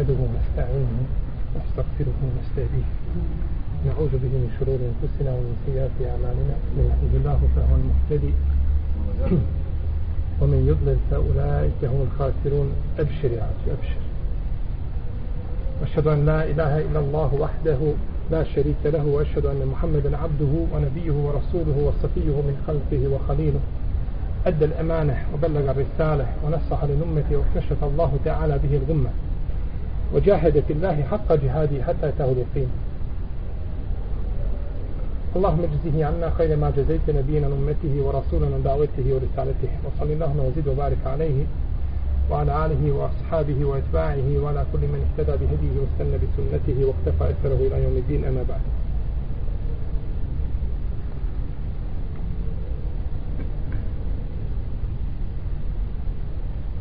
نحمده ونستعينه ونستغفره ونستهديه. نعوذ به من شرور أنفسنا ومن سيئات أعمالنا. من يهده الله فهو المهتدي. ومن يضلل فأولئك هم الخاسرون. أبشر يا عبد أبشر. واشهد أن لا إله إلا الله وحده لا شريك له وأشهد أن محمدا عبده ونبيه ورسوله وصفيه من خلقه وخليله. أدى الأمانة وبلغ الرسالة ونصح للأمة واكتشف الله تعالى به الغمة. وجاهد في الله حق جهاده حتى أتاه اليقين. اللهم اجزه عنا خير ما جزيت نبينا أمته ورسولنا من دعوته ورسالته. وصل اللهم وزد وبارك عليه وعلى آله وأصحابه وأتباعه وعلى كل من اهتدى بهديه واستنى بسنته واقتفى أثره إلى يوم الدين. أما بعد.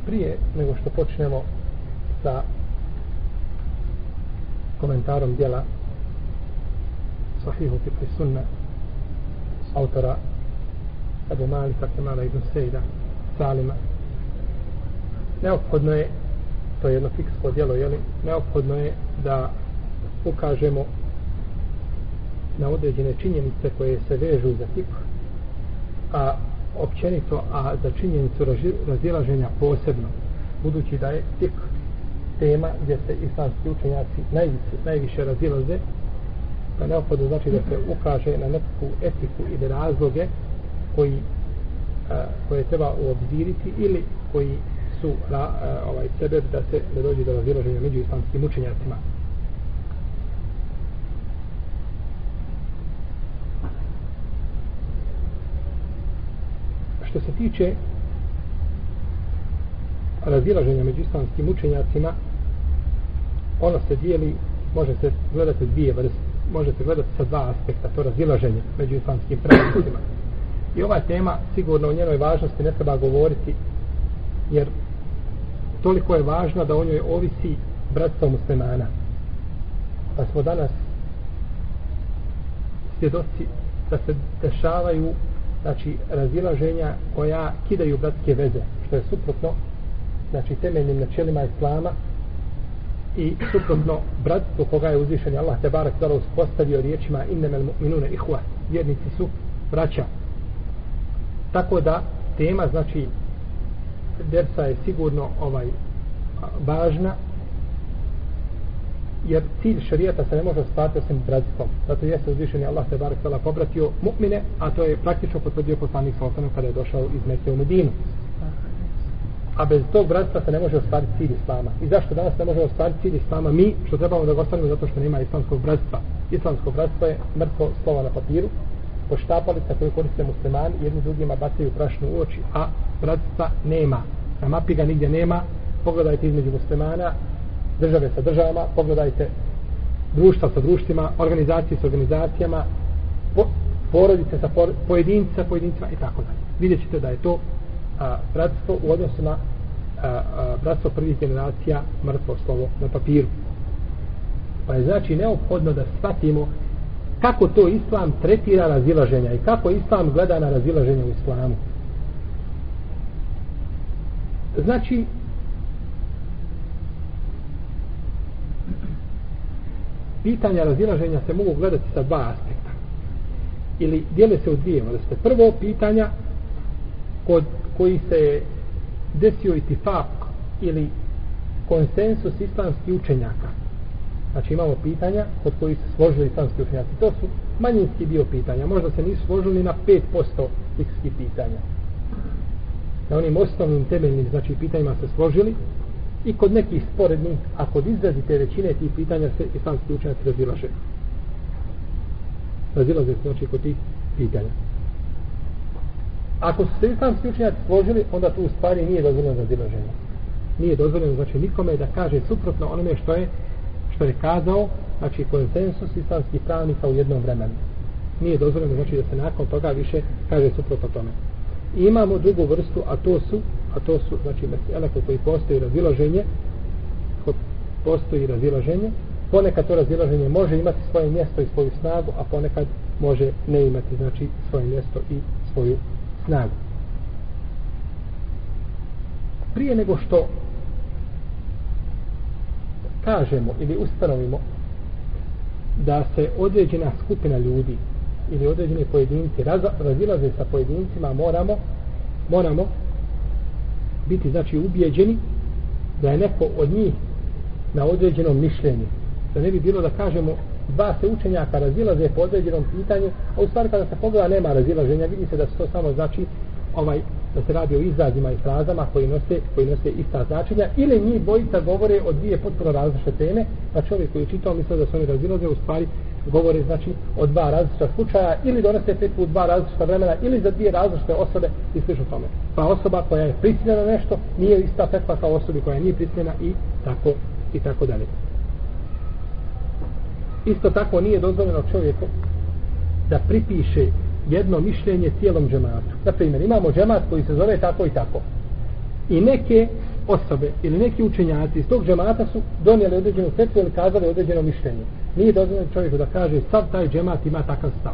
Prije nego što počnemo sa komentarom dijela Sahihu Fikri Sunna autora Ebu Malika Kemala ibn Sejda Salima. Neophodno je to je jedno fiksko djelo jeli, neophodno je da ukažemo na određene činjenice koje se vežu za fik a općenito, a za činjenicu razilaženja posebno, budući da je fik tema gdje se islamski učenjaci najviše, najviše razilaze, da neophodno znači da se ukaže na neku etiku ili razloge koji a, koje treba uobziriti ili koji su a, ovaj sebe da se ne dođe do razilaženja među islamskim učenjacima. što se tiče razilaženja među islamskim učenjacima ono se dijeli može se gledati dvije može se gledati sa dva aspekta to razilaženje među islamskim pravnicima. I ova tema sigurno o njenoj važnosti ne treba govoriti jer toliko je važna da o njoj ovisi bratstvo muslimana. Pa smo danas svjedoci da se dešavaju znači razilaženja koja kidaju bratske veze što je suprotno znači temeljnim načelima islama i suprotno bratstvo koga je uzvišen Allah te barak dala uspostavio riječima innemel mu'minune ihva vjernici su braća tako da tema znači dersa je sigurno ovaj važna jer cilj šarijata se ne može ostati osim bratstvom. Zato jeste uzvišeni Allah te barek tala pobratio mu'mine, a to je praktično potvrdio poslanik sa kada je došao iz Mekke u Medinu. A bez tog bratstva se ne može ostvariti cilj Islama. I zašto danas ne možemo ostvariti cilj Islama mi, što trebamo da ga ostvarimo zato što nema islamskog bratstva. Islamsko bratstvo je mrtvo slova na papiru, poštapalica koju koriste muslimani, jedni drugima bacaju prašnu u oči, a bratstva nema. Na mapi ga nigdje nema, pogledajte između muslimana, države sa državama, pogledajte društva sa društvima, organizacije sa organizacijama, po, porodice sa por, pojedinci sa pojedincima i tako dalje. Vidjet ćete da je to a, bratstvo u odnosu na a, a, bratstvo prvih generacija mrtvo slovo na papiru. Pa je znači neophodno da shvatimo kako to islam tretira razilaženja i kako islam gleda na razilaženje u islamu. Znači, pitanja razilaženja se mogu gledati sa dva aspekta. Ili dijele se u dvije vrste. Prvo pitanja kod koji se desio itifak ili konsensus islamskih učenjaka. Znači imamo pitanja kod koji se složili islamski učenjaci. To su manjinski dio pitanja. Možda se nisu složili na 5% fikskih pitanja. Na onim osnovnim temeljnim znači pitanjima se složili, i kod nekih sporednih, a kod izrazite većine tih pitanja se islamski učenjaci razilaže. Razilaze se znači kod tih pitanja. Ako su se islamski učenjaci složili, onda tu u stvari nije dozvoljeno razilaženje. Nije dozvoljeno znači nikome da kaže suprotno onome što je što je kazao, znači konsensus islamskih pravnika u jednom vremenu. Nije dozvoljeno znači da se nakon toga više kaže suprotno tome. I imamo drugu vrstu, a to su a to su znači mesela kod koji postoji razilaženje kod postoji razilaženje ponekad to razilaženje može imati svoje mjesto i svoju snagu a ponekad može ne imati znači svoje mjesto i svoju snagu prije nego što kažemo ili ustanovimo da se određena skupina ljudi ili određeni pojedinci razilaze sa pojedincima moramo moramo biti znači ubijeđeni da je neko od njih na određenom mišljenju. Da ne bi bilo da kažemo dva se učenjaka razilaze po određenom pitanju a u stvari kada se pogleda nema razilaženja vidi se da se to samo znači ovaj da se radi o izrazima i frazama koji nose, koji nose ista značenja ili njih bojica govore o dvije potpuno različite teme pa čovjek koji je čitao misle da se oni razilaze u stvari govore znači o dva različita slučaja ili donose petvu u dva različita vremena ili za dvije različite osobe i slično tome. Pa osoba koja je prisiljena nešto nije ista fetva kao osobi koja nije prisiljena i tako i tako dalje isto tako nije dozvoljeno čovjeku da pripiše jedno mišljenje cijelom džematu. Na primjer, imamo džemat koji se zove tako i tako. I neke osobe ili neki učenjaci iz tog džemata su donijeli određenu fetvu ili kazali određeno mišljenje. Nije dozvoljeno čovjeku da kaže sav taj džemat ima takav stav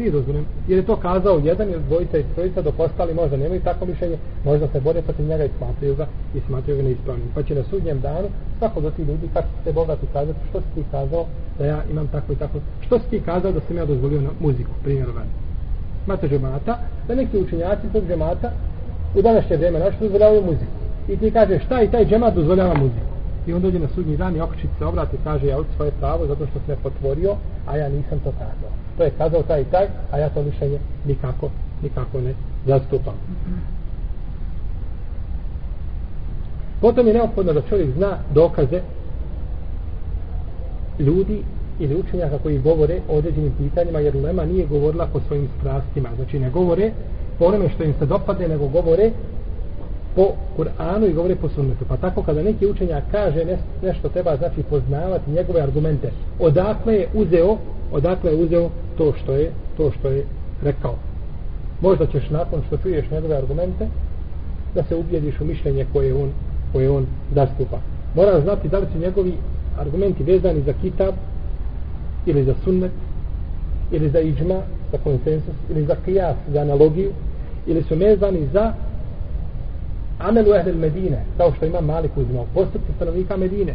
svi dozvoljeni. Jer je to kazao jedan ili dvojica i trojica dok ostali možda nemaju tako mišljenje, možda se bore protiv njega i smatraju ga i smatraju ga neispravnim. Pa će na sudnjem danu svako do ti ljudi kako se bogati kazati što si ti kazao da ja imam tako i tako. Što si ti kazao da sam ja dozvolio na muziku, primjer vani. Mate džemata, da neki učenjaci tog džemata u današnje vrijeme našto dozvoljavaju muziku. I ti kaže šta i taj džemat dozvoljava muziku. I on dođe na sudnji dan i okrećit se obrati i kaže ja od svoje pravo zato što se potvorio, a ja nisam to kazao. To je kazao taj i taj, a ja to mišljenje nikako, nikako ne zastupam. Potom je neophodno da čovjek zna dokaze ljudi ili učenjaka koji govore o određenim pitanjima, jer Lema nije govorila po svojim strastima. Znači ne govore po onome što im se dopadne, nego govore po Kur'anu i govore po sunnetu. Pa tako kada neki učenjak kaže nešto treba znači poznavati njegove argumente. Odakle je uzeo, odakle je uzeo to što je, to što je rekao. Možda ćeš nakon što čuješ njegove argumente da se ubijediš u mišljenje koje on, koje on zastupa. Moraš znati da li su njegovi argumenti vezani za kitab ili za sunnet ili za iđma, za konsensus ili za kijas, za analogiju ili su vezani za amelu ehlel Medine, kao što ima Malik uzimao, postupci stanovnika Medine.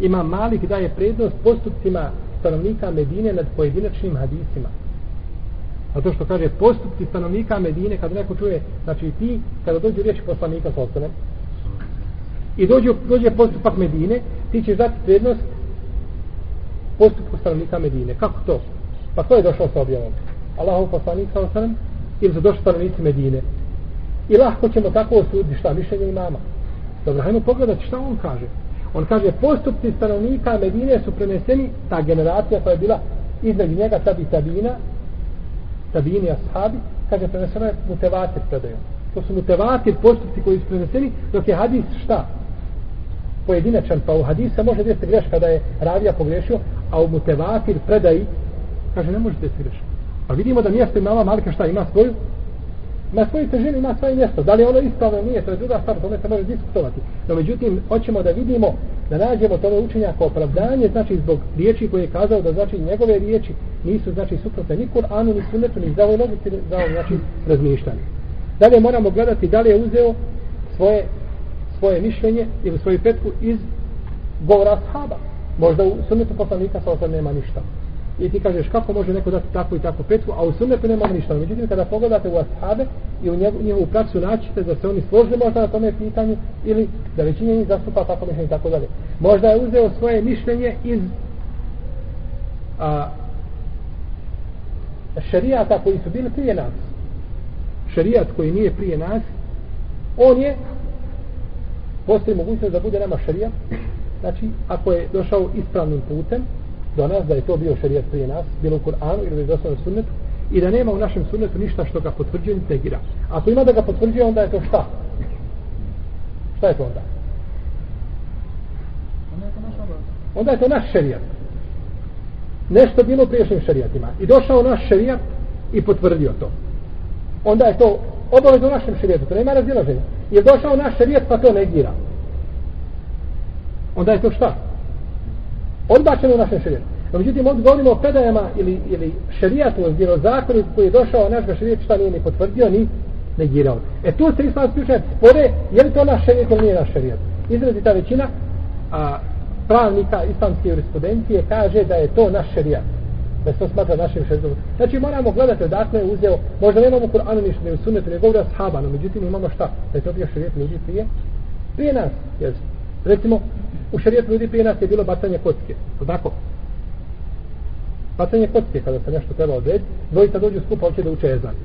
Ima Malik daje prednost postupcima stanovnika Medine nad pojedinačnim hadisima. A to što kaže postupci stanovnika Medine, kada neko čuje, znači ti, kada dođe riječi poslanika sa ostanem, i dođe, dođe postupak Medine, ti ćeš dati prednost postupku stanovnika Medine. Kako to? Pa to je došlo sa objavom? Allahov poslanik sa ostanem, ili su došli stanovnici Medine? I lahko ćemo tako osuditi šta mišljenje imama. Dobro, hajmo pogledati šta on kaže. On kaže, postupci stanovnika Medine su preneseni, ta generacija koja je bila između njega tabi tabina, tabini ashabi, kaže, prenesena je mutevatir predajom. To su mutevatir postupci koji su preneseni, dok je hadis šta? Pojedinačan, pa u hadisa može desiti greška da je ravija pogrešio, a u mutevatir predaji, kaže, ne može desiti greška. Pa vidimo da mjesto imama Malika šta ima svoju na svojoj težini ima svoje mjesto. Da li ono ispravno nije, to je druga stvar, tome se može diskutovati. No međutim, hoćemo da vidimo, da nađemo tome učenja kao opravdanje, znači zbog riječi koje je kazao da znači njegove riječi nisu znači suprotne ni Kur'anu, ni sunnetu, ni zdravoj logici, zdravoj znači razmišljanje. Dalje moramo gledati da li je uzeo svoje, svoje mišljenje ili svoju petku iz govora sahaba. Možda u sunnetu poslanika sa osam nema ništa i ti kažeš kako može neko dati tako i tako petvu, a u sunnetu nema ništa. Međutim, kada pogledate u ashabe i u njegovu praksu naćite da se oni složili možda na tome pitanju ili da većina njih zastupa tako mišljenje i tako dalje. Možda je uzeo svoje mišljenje iz a, šarijata koji su bili prije nas. Šarijat koji nije prije nas, on je postoji mogućnost da bude nama šarijat, znači ako je došao ispravnim putem, do nas da je to bio šerijat prije nas, bilo u Kur'anu ili da je sunnetu, i da nema u našem sunnetu ništa što ga potvrđuje ni tegira. Ako ima da ga potvrđuje, onda je to šta? Šta je to onda? Onda je to naš šerijat. Nešto bilo u priješnjim šerijatima. I došao naš šerijat i potvrdio to. Onda je to obavez u našem šerijatu. To nema razilaženja. Je došao naš šerijat pa to negira. Onda je to šta? odbačeno u našem šarijetu. No, međutim, ovdje govorimo o predajama ili, ili šarijatu, ili zakonu koji je došao naš ga šarijet, šta nije ni potvrdio, ni negirao. E tu se islamski učenjaci spore, je li to naš šarijet ili nije naš šarijet. Izrazi ta većina, a, pravnika islamske jurisprudencije kaže da je to naš šerijat da se to smatra našim šerijatom znači moramo gledati odakle je uzeo možda nemamo Kur'anu ništa ne usunetu, ne govori o sahaba no međutim imamo šta da je to bio šerijat ljudi prije prije nas Jer, recimo u šerijetu ljudi prije nas je bilo bacanje kocke tako bacanje kocke kada se nešto treba odrediti dvojica dođu skupa hoće da uče ezan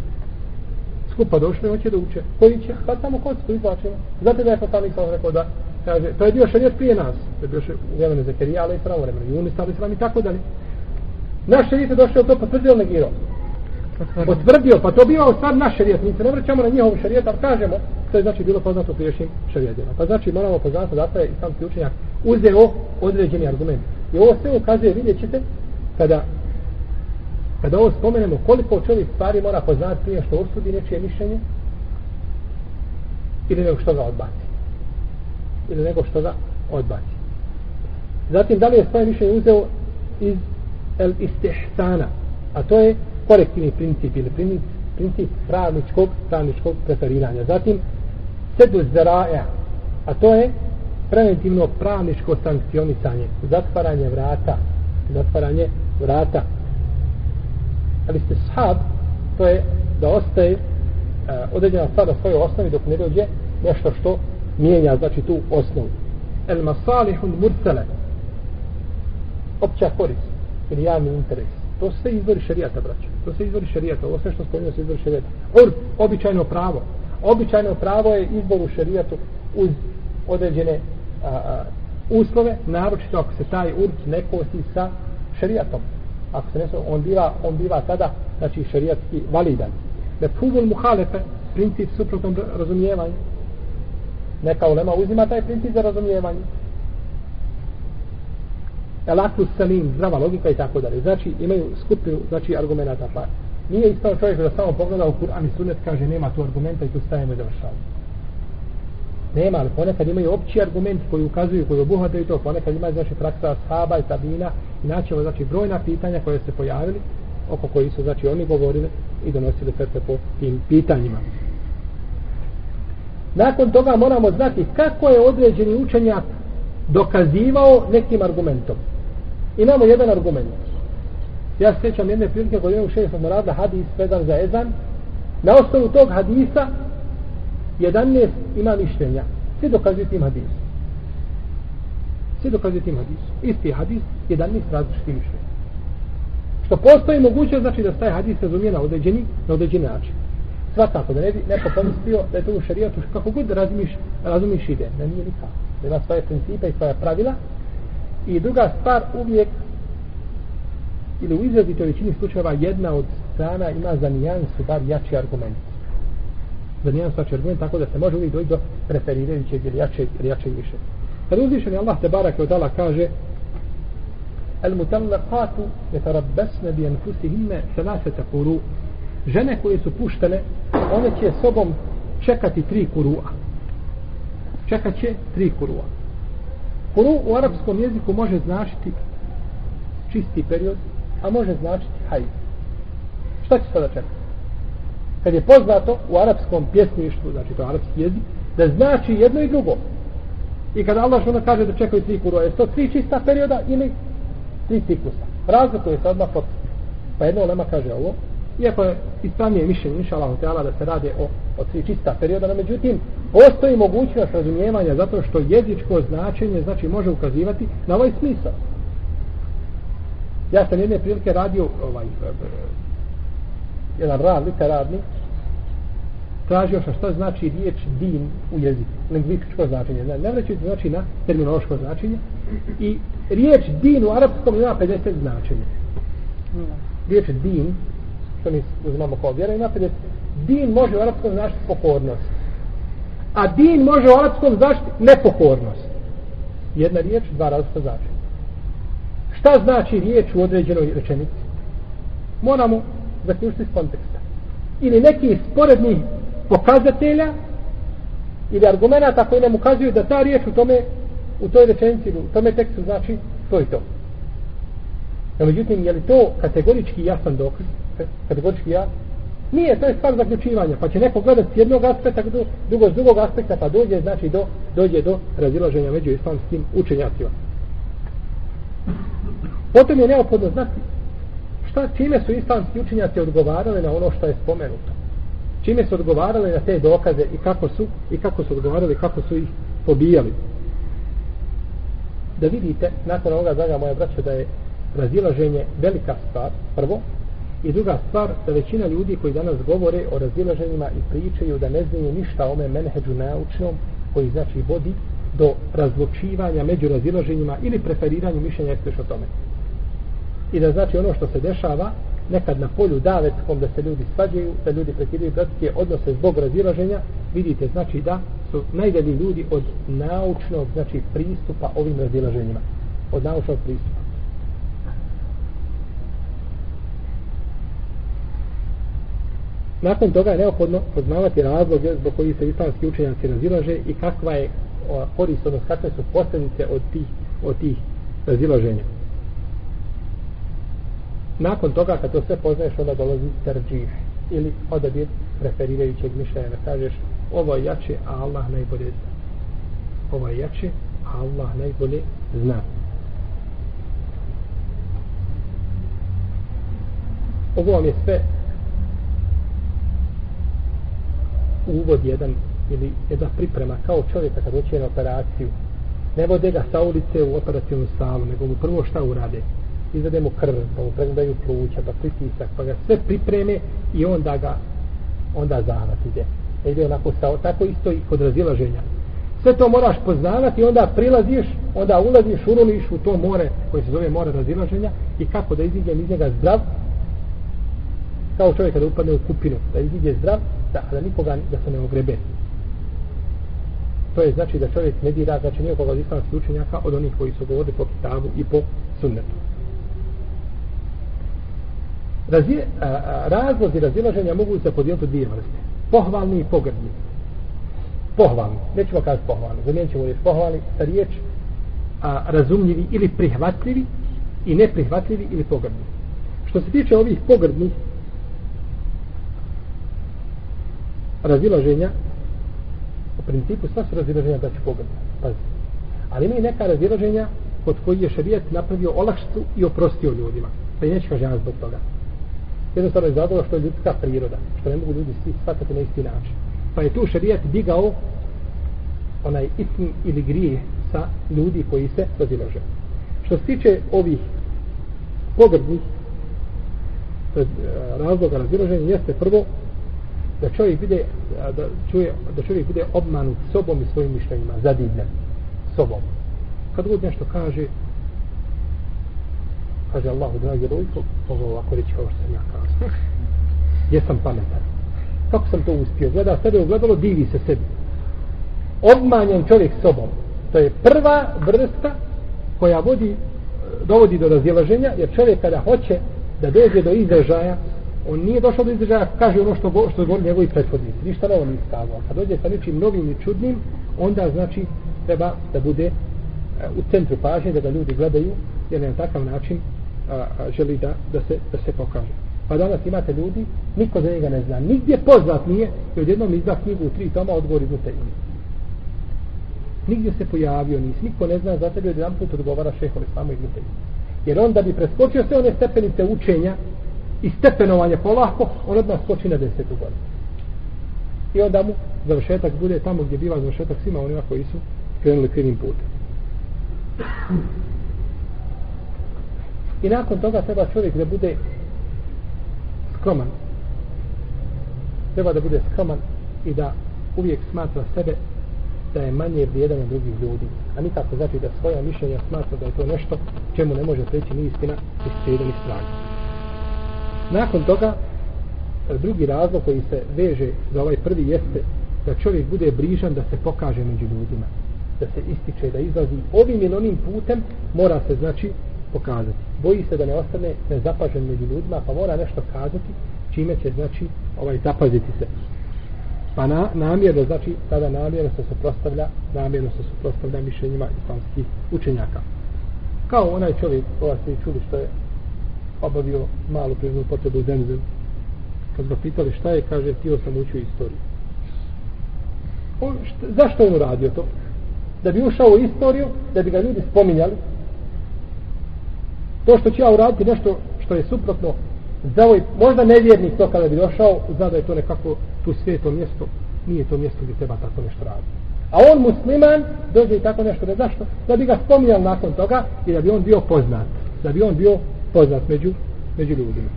skupa došli hoće da uče. Koji će? Bacamo kocku izvlačimo. Znate da je poslanik sam rekao da kaže to je bio šerijet prije nas. To je bio u vremenu Zekerija ali i pravo vremenu Junis ali i i tako dalje. Naš šerijet je došao to potvrdio negirao? Potvrdio, pa to bio stvar naš šerijet, mi se ne vraćamo na njihov šerijet, ali kažemo, to je znači bilo poznato u priješnjim šerijetima. Pa znači moramo poznati da je islamski učenjak uzeo određeni argument. I ovo sve ukazuje, vidjet ćete, kada, kada ovo spomenemo, koliko čovjek stvari mora poznati prije što osudi nečije mišljenje, ili nego što ga odbaci. Ili nego što ga odbaci. Zatim, da li je svoje mišljenje uzeo iz el istihsana, a to je korektivni princip ili princip, princip pravničkog, pravničkog preferiranja. Zatim, sedu zaraja, a to je preventivno pravničko sankcionisanje, zatvaranje vrata, zatvaranje vrata. Ali ste shab, to je da ostaje uh, određena stvar na svojoj osnovi dok ne dođe nešto što mijenja, znači tu osnovu. El masalihun mursale opća korist, ili javni interes. To sve izvori šarijata, braće. To sve izvori šarijata. Ovo sve što spomenuo se izvori šarijata. Or, običajno pravo. Običajno pravo je izbor u šarijatu uz određene a, a, uslove, naročito ako se taj urc ne kosi sa šarijatom. Ako se ne on biva, on biva tada, znači šarijatski validan. Ne pubul muhalefe, princip suprotnom razumijevanju. Neka ulema uzima taj princip za razumijevanje elaklu salim, zdrava logika i tako dalje. Znači, imaju skupinu, znači, argumenta pa. Nije isto čovjek da samo pogleda u Kur'an i Sunnet, kaže, nema tu argumenta i tu stajemo i završavamo. Nema, ali ponekad imaju opći argument koji ukazuju, koji obuhvataju to, ponekad imaju, znači, praksa sahaba i tabina, i naćemo, znači, brojna pitanja koje se pojavili, oko koji su, znači, oni govorili i donosili petve po tim pitanjima. Nakon toga moramo znati kako je određeni učenjak dokazivao nekim argumentom imamo jedan argument. Ja se sjećam jedne prilike kod jednog šest Morada hadis predan za ezan. Na osnovu tog hadisa 11 ima mišljenja. Svi dokazuju tim hadisu. Svi dokazuju tim hadisu. Isti hadis, 11 različiti mišljenja. Što postoji moguće znači da taj hadis razumije na određeni, na određeni način. Svakako, da ne bi neko pomislio da je to u šarijatu kako god razumiš, razumiš ide. Ne nije nikako. Da ima svoje principe i svoje pravila I druga stvar, uvijek ili u izrazitoj većini slučajeva jedna od strana ima za nijansu bar jači argument. Za nijansu jači argument, tako da se može uvijek doći do preferirajućeg ili jačeg, ili jačeg više. Kad uzvišen je Allah te barak od Allah kaže El mutallaqatu yatarabbasna bi anfusihinna thalathata quru. Žene koje su puštene, one će sobom čekati tri kurua. Čekat će tri kurua. Kuru u arapskom jeziku može značiti čisti period, a može značiti hajz. Šta će sada čekati? Kad je poznato u arapskom pjesništvu, znači to je arapski jezik, da znači jedno i drugo. I kada Allah što kaže da čekaju tri kuru, je to tri čista perioda ili tri ciklusa. Razlikuje se odmah pod. Pa jedno lema kaže ovo, iako je ispravnije mišljenje, inša Allah, da se radi o, o tri čista perioda, no međutim, postoji mogućnost razumijevanja zato što jezičko značenje znači može ukazivati na ovaj smisao. Ja sam jedne prilike radio ovaj, eh, eh, jedan rad, literarni, tražio sam što znači riječ din u jeziku, lingvističko značenje, ne, ne reći znači na terminološko značenje, i riječ din u arapskom ima 50 značenja. Riječ din, što mi uzmamo kao vjera, ima 50. Din može u arapskom značiti pokornost a din može u arapskom značiti nepokornost. Jedna riječ, dva različita značenja. Šta znači riječ u određenoj rečenici? Moramo zaključiti iz konteksta. Ili neki sporedni pokazatelja ili argumenta koji nam ukazuju da ta riječ u tome u toj rečenici u tome tekstu znači to i to. No, međutim, je li to kategorički jasan dokaz? Kategorički ja? Nije, to je stvar zaključivanja. Pa će neko gledati s jednog aspekta, drugo s drugog aspekta, pa dođe, znači, do, dođe do razilaženja među islamskim učenjacima. Potom je neophodno znati šta, čime su islamski učenjaci odgovarali na ono što je spomenuto. Čime su odgovarali na te dokaze i kako su, i kako su odgovarali, kako su ih pobijali. Da vidite, nakon ovoga, draga moja braća, da je razilaženje velika stvar, prvo, i druga stvar, da većina ljudi koji danas govore o razilaženjima i pričaju da ne znaju ništa o ome menheđu naučnom, koji znači vodi do razlučivanja među razilaženjima ili preferiranju mišljenja jeste o tome. I da znači ono što se dešava nekad na polju davetskom da se ljudi svađaju, da ljudi prekidaju bratske odnose zbog razilaženja, vidite znači da su najdelji ljudi od naučnog znači pristupa ovim razilaženjima. Od naučnog pristupa. Nakon toga je neophodno poznavati razloge zbog koji se islamski učenjaci razilaže i kakva je korist, odnosno kakve su posljedice od tih, od tih razilaženja. Nakon toga, kad to sve poznaješ, onda dolazi terđih ili odabir preferirajućeg mišljenja. Da kažeš, ovo je jače, a Allah najbolje zna. Ovo je jače, a Allah najbolje zna. Ovo vam je sve uvod jedan ili jedna priprema kao čovjeka kad doće na operaciju ne vode ga sa ulice u operacijnu salu nego mu prvo šta urade izvede mu krv pa mu pregledaju pluća pa pritisak pa ga sve pripreme i onda ga onda zahvat ide. E ide onako sa, tako isto i kod razilaženja. Sve to moraš poznavati onda prilaziš onda ulaziš uruliš u to more koje se zove more razilaženja i kako da iziđem iz njega zdrav kao čovjek kada upadne u kupinu da iziđe zdrav da, da nikoga da se ne ogrebe. To je znači da čovjek ne dira znači nije koga od islamskih učenjaka od onih koji su govorili po kitabu i po sunnetu. Razi, a, a, razlozi razilaženja mogu se podijeliti u dvije vrste. Pohvalni i pogrdni. Pohvalni, nećemo kazati pohvalni. Zamijenit ćemo riječ pohvalni sa riječ a, razumljivi ili prihvatljivi i neprihvatljivi ili pogrdni. Što se tiče ovih pogrdnih razilaženja u principu sva su razilaženja da će pogledati pazi ali ima i neka razilaženja kod koji je šarijet napravio olakštu i oprostio ljudima. Pa i neće kaže zbog toga jednostavno iz razloga što je ljudska priroda što ne mogu ljudi svi shvatati na isti način. Pa je tu šarijet digao onaj ism ili grije sa ljudi koji se razilaže. Što se tiče ovih pogrdnih e, razloga razilaženja jeste prvo da čovjek bude da čuje da čovjek bude obmanut sobom i svojim mišljenjima zadivljen sobom. Kad god nešto kaže kaže Allah dragi rojko ovo ovako reći kao što sam ja kazao. Gdje sam pametan. Kako sam to uspio? Gleda sebe ugledalo divi se sebi. Obmanjen čovjek sobom. To je prva vrsta koja vodi dovodi do razilaženja jer čovjek kada hoće da dođe do izražaja on nije došao do izražaja kaže ono što, što je govorio njegovi prethodnici. Ništa novo nije skazao kad dođe sa nečim novim i čudnim onda znači treba da bude uh, u centru pažnje da ga ljudi gledaju jer na takav način a, a, želi da, da, se, da se pokaže. Pa danas imate ljudi niko za njega ne zna. Nigdje poznat nije i odjednom izda knjigu u tri toma odgovori iz te ime nigdje se pojavio nisi, niko ne zna za tebe jedan put odgovara šehol islamu i jer on da bi preskočio sve one stepenice učenja i stepenovanje polako, on odmah skoči na desetu godinu. I onda mu završetak bude tamo gdje biva završetak svima onima koji su krenuli krivim putem. I nakon toga treba čovjek da bude skroman. Treba da bude skroman i da uvijek smatra sebe da je manje vrijedan od drugih ljudi. A nikako znači da svoja mišljenja smatra da je to nešto čemu ne može preći ni istina iz sredenih strana. Nakon toga, drugi razlog koji se veže za ovaj prvi jeste da čovjek bude brižan da se pokaže među ljudima. Da se ističe, da izlazi ovim ili onim putem, mora se znači pokazati. Boji se da ne ostane nezapažen među ljudima, pa mora nešto kazati, čime će znači ovaj zapaziti se. Pa na, namjerno, znači, tada namjerno se suprostavlja, namjerno se suprostavlja mišljenjima islamskih učenjaka. Kao onaj čovjek, ova ste čuli što je obavio malu prirodnu potrebu zemzem kad ga pitali šta je, kaže, htio sam učio istoriju. On, šta, zašto je on uradio to? Da bi ušao u istoriju, da bi ga ljudi spominjali. To što ću ja uraditi nešto što je suprotno za ovaj, možda nevjernik to kada bi došao, zna da je to nekako tu sveto mjesto, nije to mjesto gdje treba tako nešto raditi. A on musliman dođe i tako nešto, ne zašto? Da bi ga spominjal nakon toga i da bi on bio poznat. Da bi on bio poznat među, među ljudima.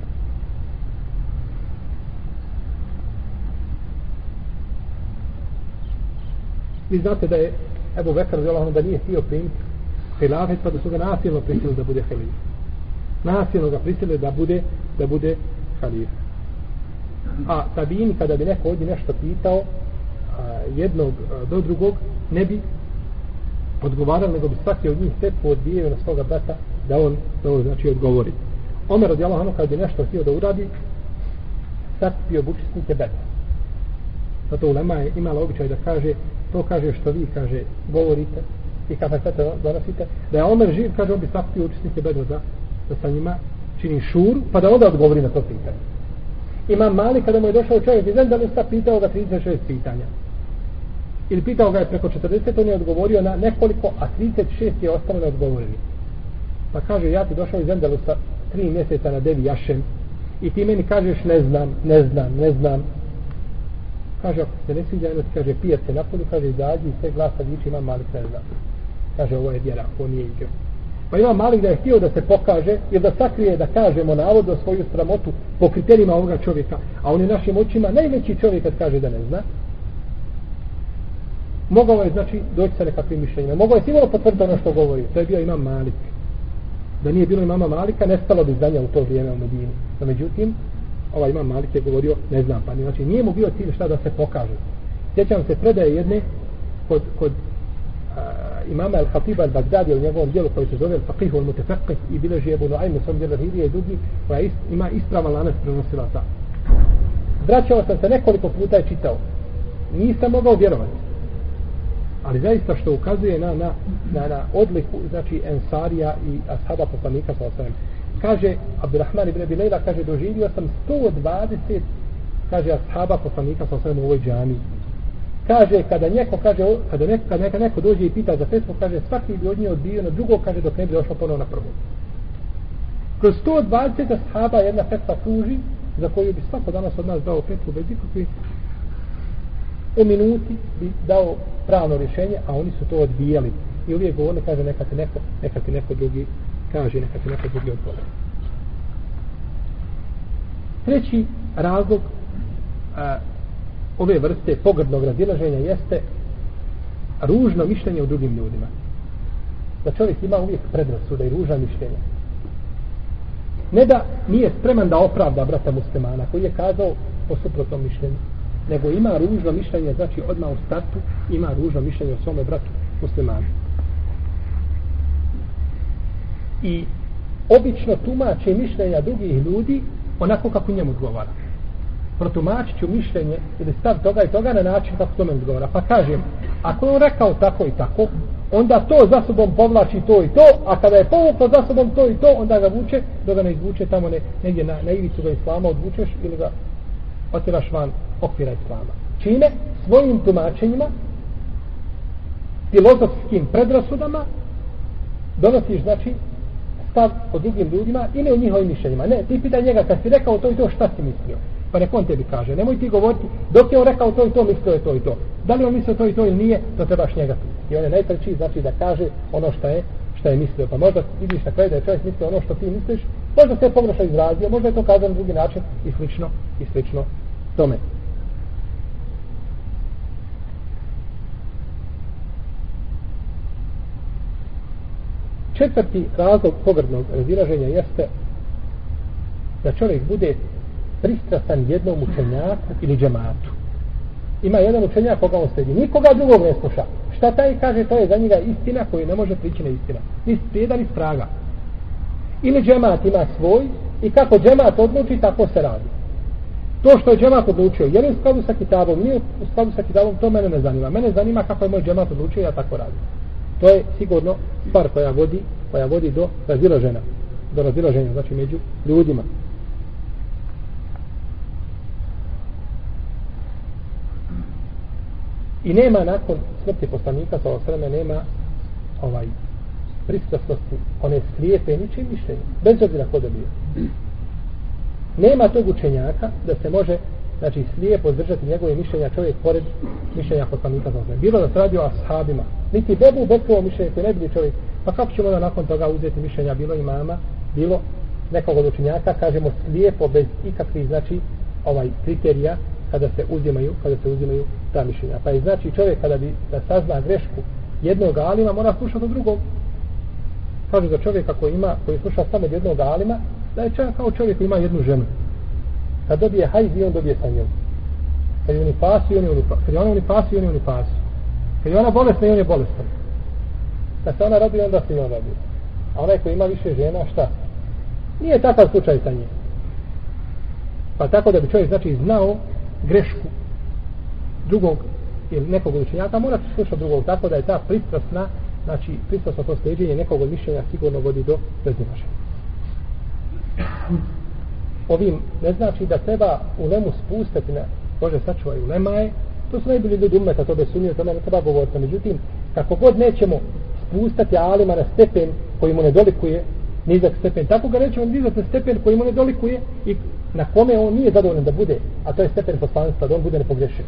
Vi znate da je Ebu Bekar da nije htio primiti hilafet, pa da su ga nasilno prisilili da bude hilafet. Nasilno ga prisilili da bude da bude halif. A tabini kada bi neko ovdje nešto pitao, a, jednog a, do drugog, ne bi odgovarali, nego bi svaki od njih tek podbijeo na svoga brata da on, da on znači odgovori. Omer radi Allah, kada bi nešto htio da uradi, sakupio bučisnike učesnike bedra. Zato Ulema je imala običaj da kaže, to kaže što vi, kaže, govorite i kada sve to donosite, da je Omer živ, kaže, on bi sakupio učesnike bedra da, da sa njima čini šur, pa da onda odgovori na to pitanje. Imam mali kada mu je došao čovjek iz Endalusa, pitao ga 36 pitanja. Ili pitao ga je preko 40, on je odgovorio na nekoliko, a 36 je ostalo neodgovoreni. Pa kaže, ja ti došao iz Endalusa tri mjeseca na Devi Jašem i ti meni kažeš ne znam, ne znam, ne znam. Kaže, ako se ne sviđa, ono kaže, pijet se napolju, kaže, izađi i sve glasa viči, imam mali ne znam. Kaže, ovo je vjera, ovo nije igra. Pa ima Malik da je htio da se pokaže ili da sakrije da kažemo navodno svoju sramotu po kriterijima ovoga čovjeka. A on je našim očima najveći čovjek kad kaže da ne zna. Mogao je znači doći sa nekakvim mišljenjima. Mogao je sigurno potvrditi ono što govori. To je bio imam Malik. Da nije bilo imama Malika, nestalo bi znanja u to vrijeme u Medini. No međutim, ovaj imam Malik je govorio, ne znam, pa znači nije mu bio cilj šta da se pokaže. Sjećam se predaje jedne kod, kod Eh, imama Al-Khatiba Al-Baghdadi u njegovom dijelu koji se zove Al-Faqih Al-Mutafaqih i bileži Ebu Nuaym u svom dijelu Hirije i drugi pa koja ist, ima ispravan lanac prenosilaca. Vraćao sam se nekoliko puta i čitao. Nisam mogao vjerovati. Ali zaista što ukazuje na, na, na, na odliku znači Ensarija i Ashaba poslanika sa osvijem. Kaže Abdurrahman ibn Abilejla, kaže doživio sam 120 kaže Ashaba poslanika sa osvijem u ovoj džaniji kaže kada neko kaže kada neko kada neka neko dođe i pita za fetvu kaže svaki bi od nje odbio na drugo kaže dok ne bi došao ponovo na prvo kroz 120 ashaba jedna fetva kruži za koju bi svako danas od nas dao fetvu bez ikakve u minuti bi dao pravno rješenje a oni su to odbijali i uvijek govorili kaže neka ti neko neka ti neko drugi kaže neka ti neko drugi odgovore. treći razlog a, ove vrste pogrdnog razilaženja jeste ružno mišljenje u drugim ljudima. Da čovjek ima uvijek predrasuda i ruža mišljenja. Ne da nije spreman da opravda brata muslimana koji je kazao po suprotnom mišljenju, nego ima ružno mišljenje, znači odmah u startu ima ružno mišljenje o svome bratu muslimanu. I obično tumače mišljenja drugih ljudi onako kako njemu odgovara protumačit ću mišljenje ili stav toga i toga na način kako to me odgovara. Pa kažem, ako je on rekao tako i tako, onda to za sobom povlači to i to, a kada je povuklo za sobom to i to, onda ga vuče, da ga ne izvuče tamo ne, negdje na, na ivicu ga islama odvučeš ili ga otiraš van okvira islama. Čime? Svojim tumačenjima, filozofskim predrasudama, donosiš, znači, stav o drugim ljudima i ne o njihovim mišljenjima. Ne, ti pitaj njega, kad si rekao to i to, šta si mislio? Pa nek on tebi kaže, nemoj ti govoriti, dok je on rekao to i to, mislio je to i to. Da li on mislio to i to ili nije, to trebaš njega pitati. I on je najpreći, znači da kaže ono što je, što je mislio. Pa možda vidiš na kraju da je čovjek mislio ono što ti misliš, možda se je pogrešno izrazio, možda je to kazano na drugi način i slično, i slično tome. Četvrti razlog pogrdnog razilaženja jeste da čovjek bude pristrasan jednom učenjaku ili džematu. Ima jedan učenjak koga on sledi. Nikoga drugog ne sluša. Šta taj kaže, to je za njega istina koju ne može prići na istina. Ni sprijeda, ni spraga. Ili džemat ima svoj i kako džemat odluči, tako se radi. To što je džemat odlučio, je li u skladu sa kitabom, nije u skladu sa kitabom, to mene ne zanima. Mene zanima kako je moj džemat odlučio, ja tako radim. To je sigurno stvar koja vodi, koja vodi do razilaženja. Do razilaženja, znači među ljudima. I nema nakon smrti poslanika, sa osreme, nema ovaj pristrasnosti, one slijepe ničim mišljenje, bez obzira ko da bio. Nema tog učenjaka da se može znači slijepo držati njegove mišljenja čovjek pored mišljenja poslanika za Bilo da se radi o ashabima, niti bebu bekovo mišljenje koje ne bili čovjek, pa kako ćemo da nakon toga uzeti mišljenja bilo imama, bilo nekog od učenjaka, kažemo slijepo bez ikakvih znači ovaj kriterija kada se uzimaju, kada se uzimaju ta mišljenja. Pa je znači čovjek kada bi da sazna grešku jednog alima mora slušati od drugog. Kaže za čovjeka koji ima, koji sluša samo od jednog alima, da je čovjek kao čovjek koji ima jednu ženu. Kad dobije hajz i on dobije sa njom. Kad je unifasi, on je unifasi. Kad je ona unifasi, on je unifasi. Kad je ona bolesna, on je bolestan. Kad se ona radi, onda se i on radi. A onaj koji ima više žena, šta? Nije takav slučaj sa njim. Pa tako da bi čovjek znači znao grešku drugog ili nekog učenjaka, mora se slušati drugog, tako da je ta pristrasna, znači pristrasno to steđenje nekog od mišljenja sigurno vodi do bezdimašenja. Ovim ne znači da treba u lemu spustati na Bože sačuvaj u lemaje, to su najbolji ljudi umeta, to bez sumnje, to ne treba govoriti. Međutim, kako god nećemo spustati alima na stepen koji mu ne dolikuje, nizak stepen, tako ga nećemo dizati na stepen koji mu ne dolikuje i na kome on nije zadovoljan da bude, a to je stepen poslanstva, da on bude nepogrešen.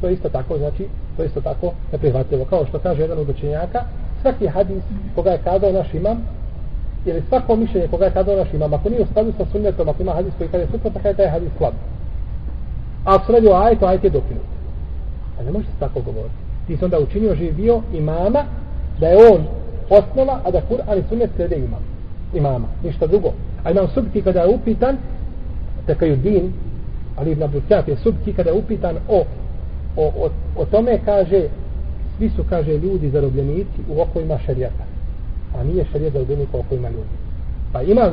To je isto tako, znači, to je isto tako neprihvatljivo. Kao što kaže jedan od učenjaka, svaki hadis koga je kazao naš imam, ili svako mišljenje koga je kazao naš imam, ako nije u skladu sa sunnetom, ako ima hadis koji kaže suprotno, tako pa je taj hadis slab. A ako se radi o ajetu, ajet je dokinut. A ne može se tako govoriti. Ti si onda učinio živio imama, da je on osnova, a da Kur'an i sunnet slede imam. Imama, ništa drugo. A imam subki kada je upitan, tekaju din, ali Ibn Abdulkjaf je subki kada je upitan o, o, o, o tome kaže, svi su, kaže, ljudi zarobljenici u okojima šarijata. A nije šarijat zarobljenik u okojima ljudi. Pa imam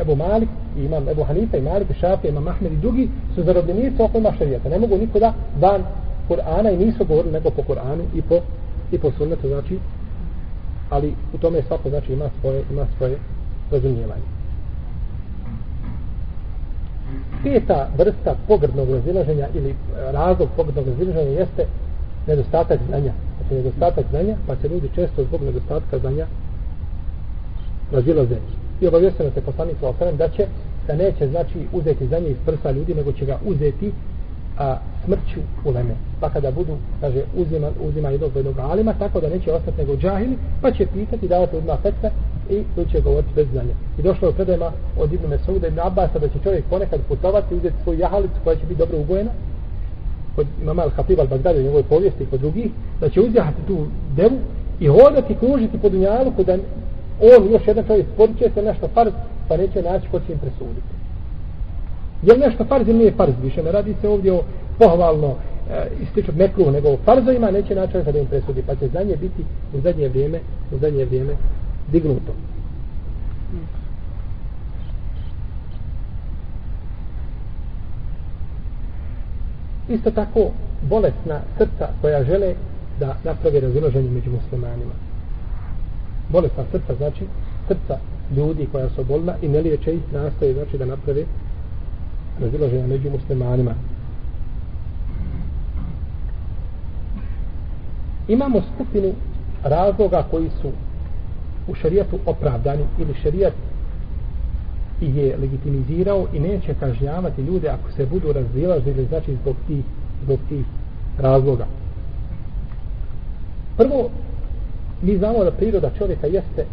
Ebu Malik, imam Ebu Hanifa i Malik, i Šafi, imam Ahmed i drugi su zarobljenici u okojima šarijata. Ne mogu nikoda van Kur'ana i nisu govorili nego po Kur'anu i po, i po sunnetu, znači, ali u tome svako, znači, ima svoje, ima svoje razumijevanje peta vrsta pogrdnog razilaženja ili e, razlog pogrdnog razilaženja jeste nedostatak znanja. Znači nedostatak znanja, pa se ljudi često zbog nedostatka znanja razilaze. I obavjesteno se poslanik sa da će da neće znači uzeti znanje iz prsa ljudi, nego će ga uzeti a, smrću u leme. Pa kada budu, kaže, uzima, uzima jednog jednog alima, tako da neće ostati nego džahili, pa će pitati, davati odmah fetve i tu će govoriti bez znanja. I došlo je predajma od Ibn Mesauda Ibn Abbasa da će čovjek ponekad putovati i uzeti svoju jahalicu koja će biti dobro ugojena, kod imama Al-Hatib Al-Bagdadi u njegovoj povijesti i kod drugih, da će uzjahati tu devu i hodati, kružiti po dunjalu, kod on još jedan čovjek sporiće se nešto farz, pa neće naći ko će im presuditi. Je li nešto farz ili nije farz? Više ne radi se ovdje o pohvalno eh, e, ističu mekruh, nego o farzovima neće naći da im presudi, pa će znanje biti u zadnje vrijeme, u zadnje vrijeme dignuto. Isto tako bolesna srca koja žele da napravi raziloženje među muslimanima. Bolesna srca znači srca ljudi koja su bolna i ne liječe ih nastoje znači da naprave razilaženja među muslimanima. Imamo skupinu razloga koji su u šarijatu opravdani ili šarijat ih je legitimizirao i neće kažnjavati ljude ako se budu razilazili znači zbog tih, zbog tih razloga. Prvo, mi znamo da priroda čovjeka jeste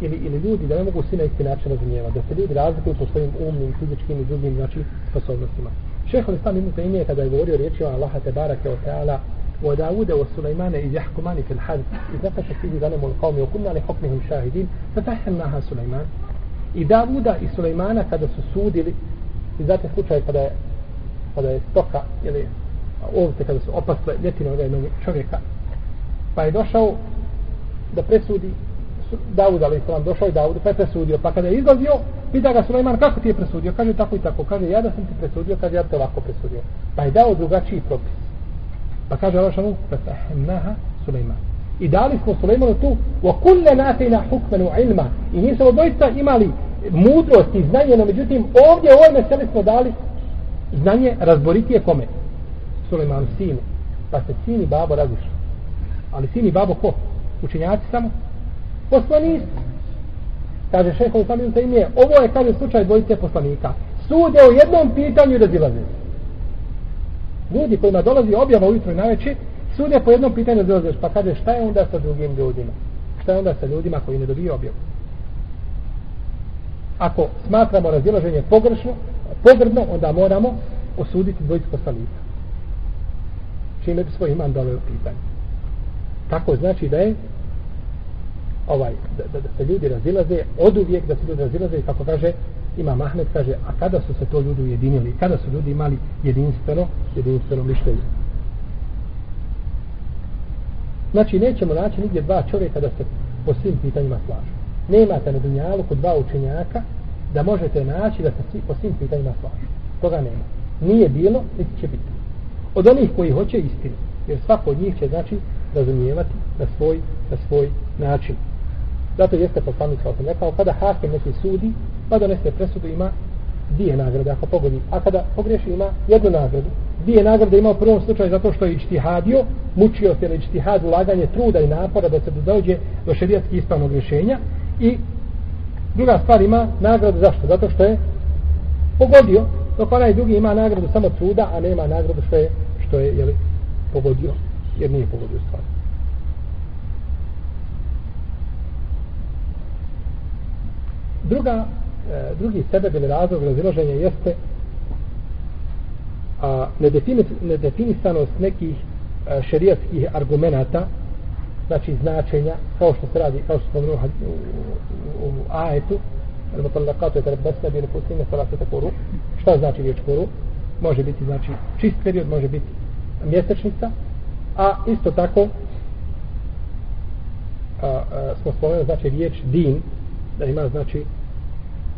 ili, ili ljudi da ne mogu svi na isti način razumijevati, da se ljudi razlikuju po svojim umnim, fizičkim i drugim znači, sposobnostima. Šehol Islam Ibn Taymiye kada je govorio riječima Allaha te barake o teala wa Dawuda wa Sulejmane iz jahkumani fil hadz iz nefeše fihi zanemu il qavmi okunna li hukmihim šahidin fatahemnaha Sulejman i Davuda i Sulejmana kada su sudili i znate slučaj kada je kada je stoka ili ovce kada su opasle ljetine od jednog čovjeka pa je došao da presudi Davud ali islam došao i Davud pa je presudio pa kada je izlazio pita ga Sulejman kako ti je presudio kaže tako i tako kaže ja da sam ti presudio kaže ja te ovako presudio pa je dao drugačiji propis pa kaže Allah šanu fatahnaha Sulejman i dali smo Sulejmanu tu wa kulle natina hukmenu ilma i mi smo doista imali mudrost i znanje no međutim ovdje u ovoj meseli smo dali znanje razboritije kome Suleiman sinu, pa se sin i babo razišli. Ali sin i babo ko? Učenjaci samo? Poslanici. Kaže šeho sam im je, ovo je kaže slučaj dvojice poslanika. Sude o jednom pitanju i razilaze. Ljudi kojima dolazi objava ujutro i naveče, sude po jednom pitanju i. Pa kaže šta je onda sa drugim ljudima? Šta je onda sa ljudima koji ne dobiju objavu? Ako smatramo razilaženje pogrešno, pogrdno, onda moramo osuditi dvojicu poslanika. Čime bi svoj iman doveo pitanje. Tako znači da je ovaj, da, da, da se ljudi razilaze, od uvijek da se ljudi razilaze, kako kaže ima Ahmed kaže, a kada su se to ljudi ujedinili, kada su ljudi imali jedinstveno, jedinstveno mišljenje. Znači, nećemo naći nigdje dva čovjeka da se po svim pitanjima slažu. Nemate na dunjalu kod dva učenjaka da možete naći da se svi, po svim pitanjima slažu. Toga nema. Nije bilo, niti će biti. Od onih koji hoće istinu. Jer svako od njih će, znači, razumijevati na svoj, na svoj način. Zato jeste poslanik sa osam rekao, kada hakem neki sudi, pa donese presudu ima dvije nagrade ako pogodi. A kada pogreši ima jednu nagradu. Dvije nagrade ima u prvom slučaju zato što je ičtihadio, mučio se na ičtihad ulaganje truda i napora da se dođe do šerijatskih ispravnog rješenja. I druga stvar ima nagradu zašto? Zato što je pogodio, dok onaj drugi ima nagradu samo truda, a nema nagradu što je, što je jeli, pogodio, jer nije pogodio stvar. Druga, e, drugi sebe ili razlog razilaženja jeste a, nedefini, nedefinisanost nekih a, e, šerijatskih argumenta znači značenja kao što se radi kao što smo u, u, u, u ajetu المطلقات يتربصن بانفسهن ثلاثه قروء šta znači riječ kuru može biti znači čist period može biti mjesečnica a isto tako a, a, smo spomenuli znači riječ din da ima znači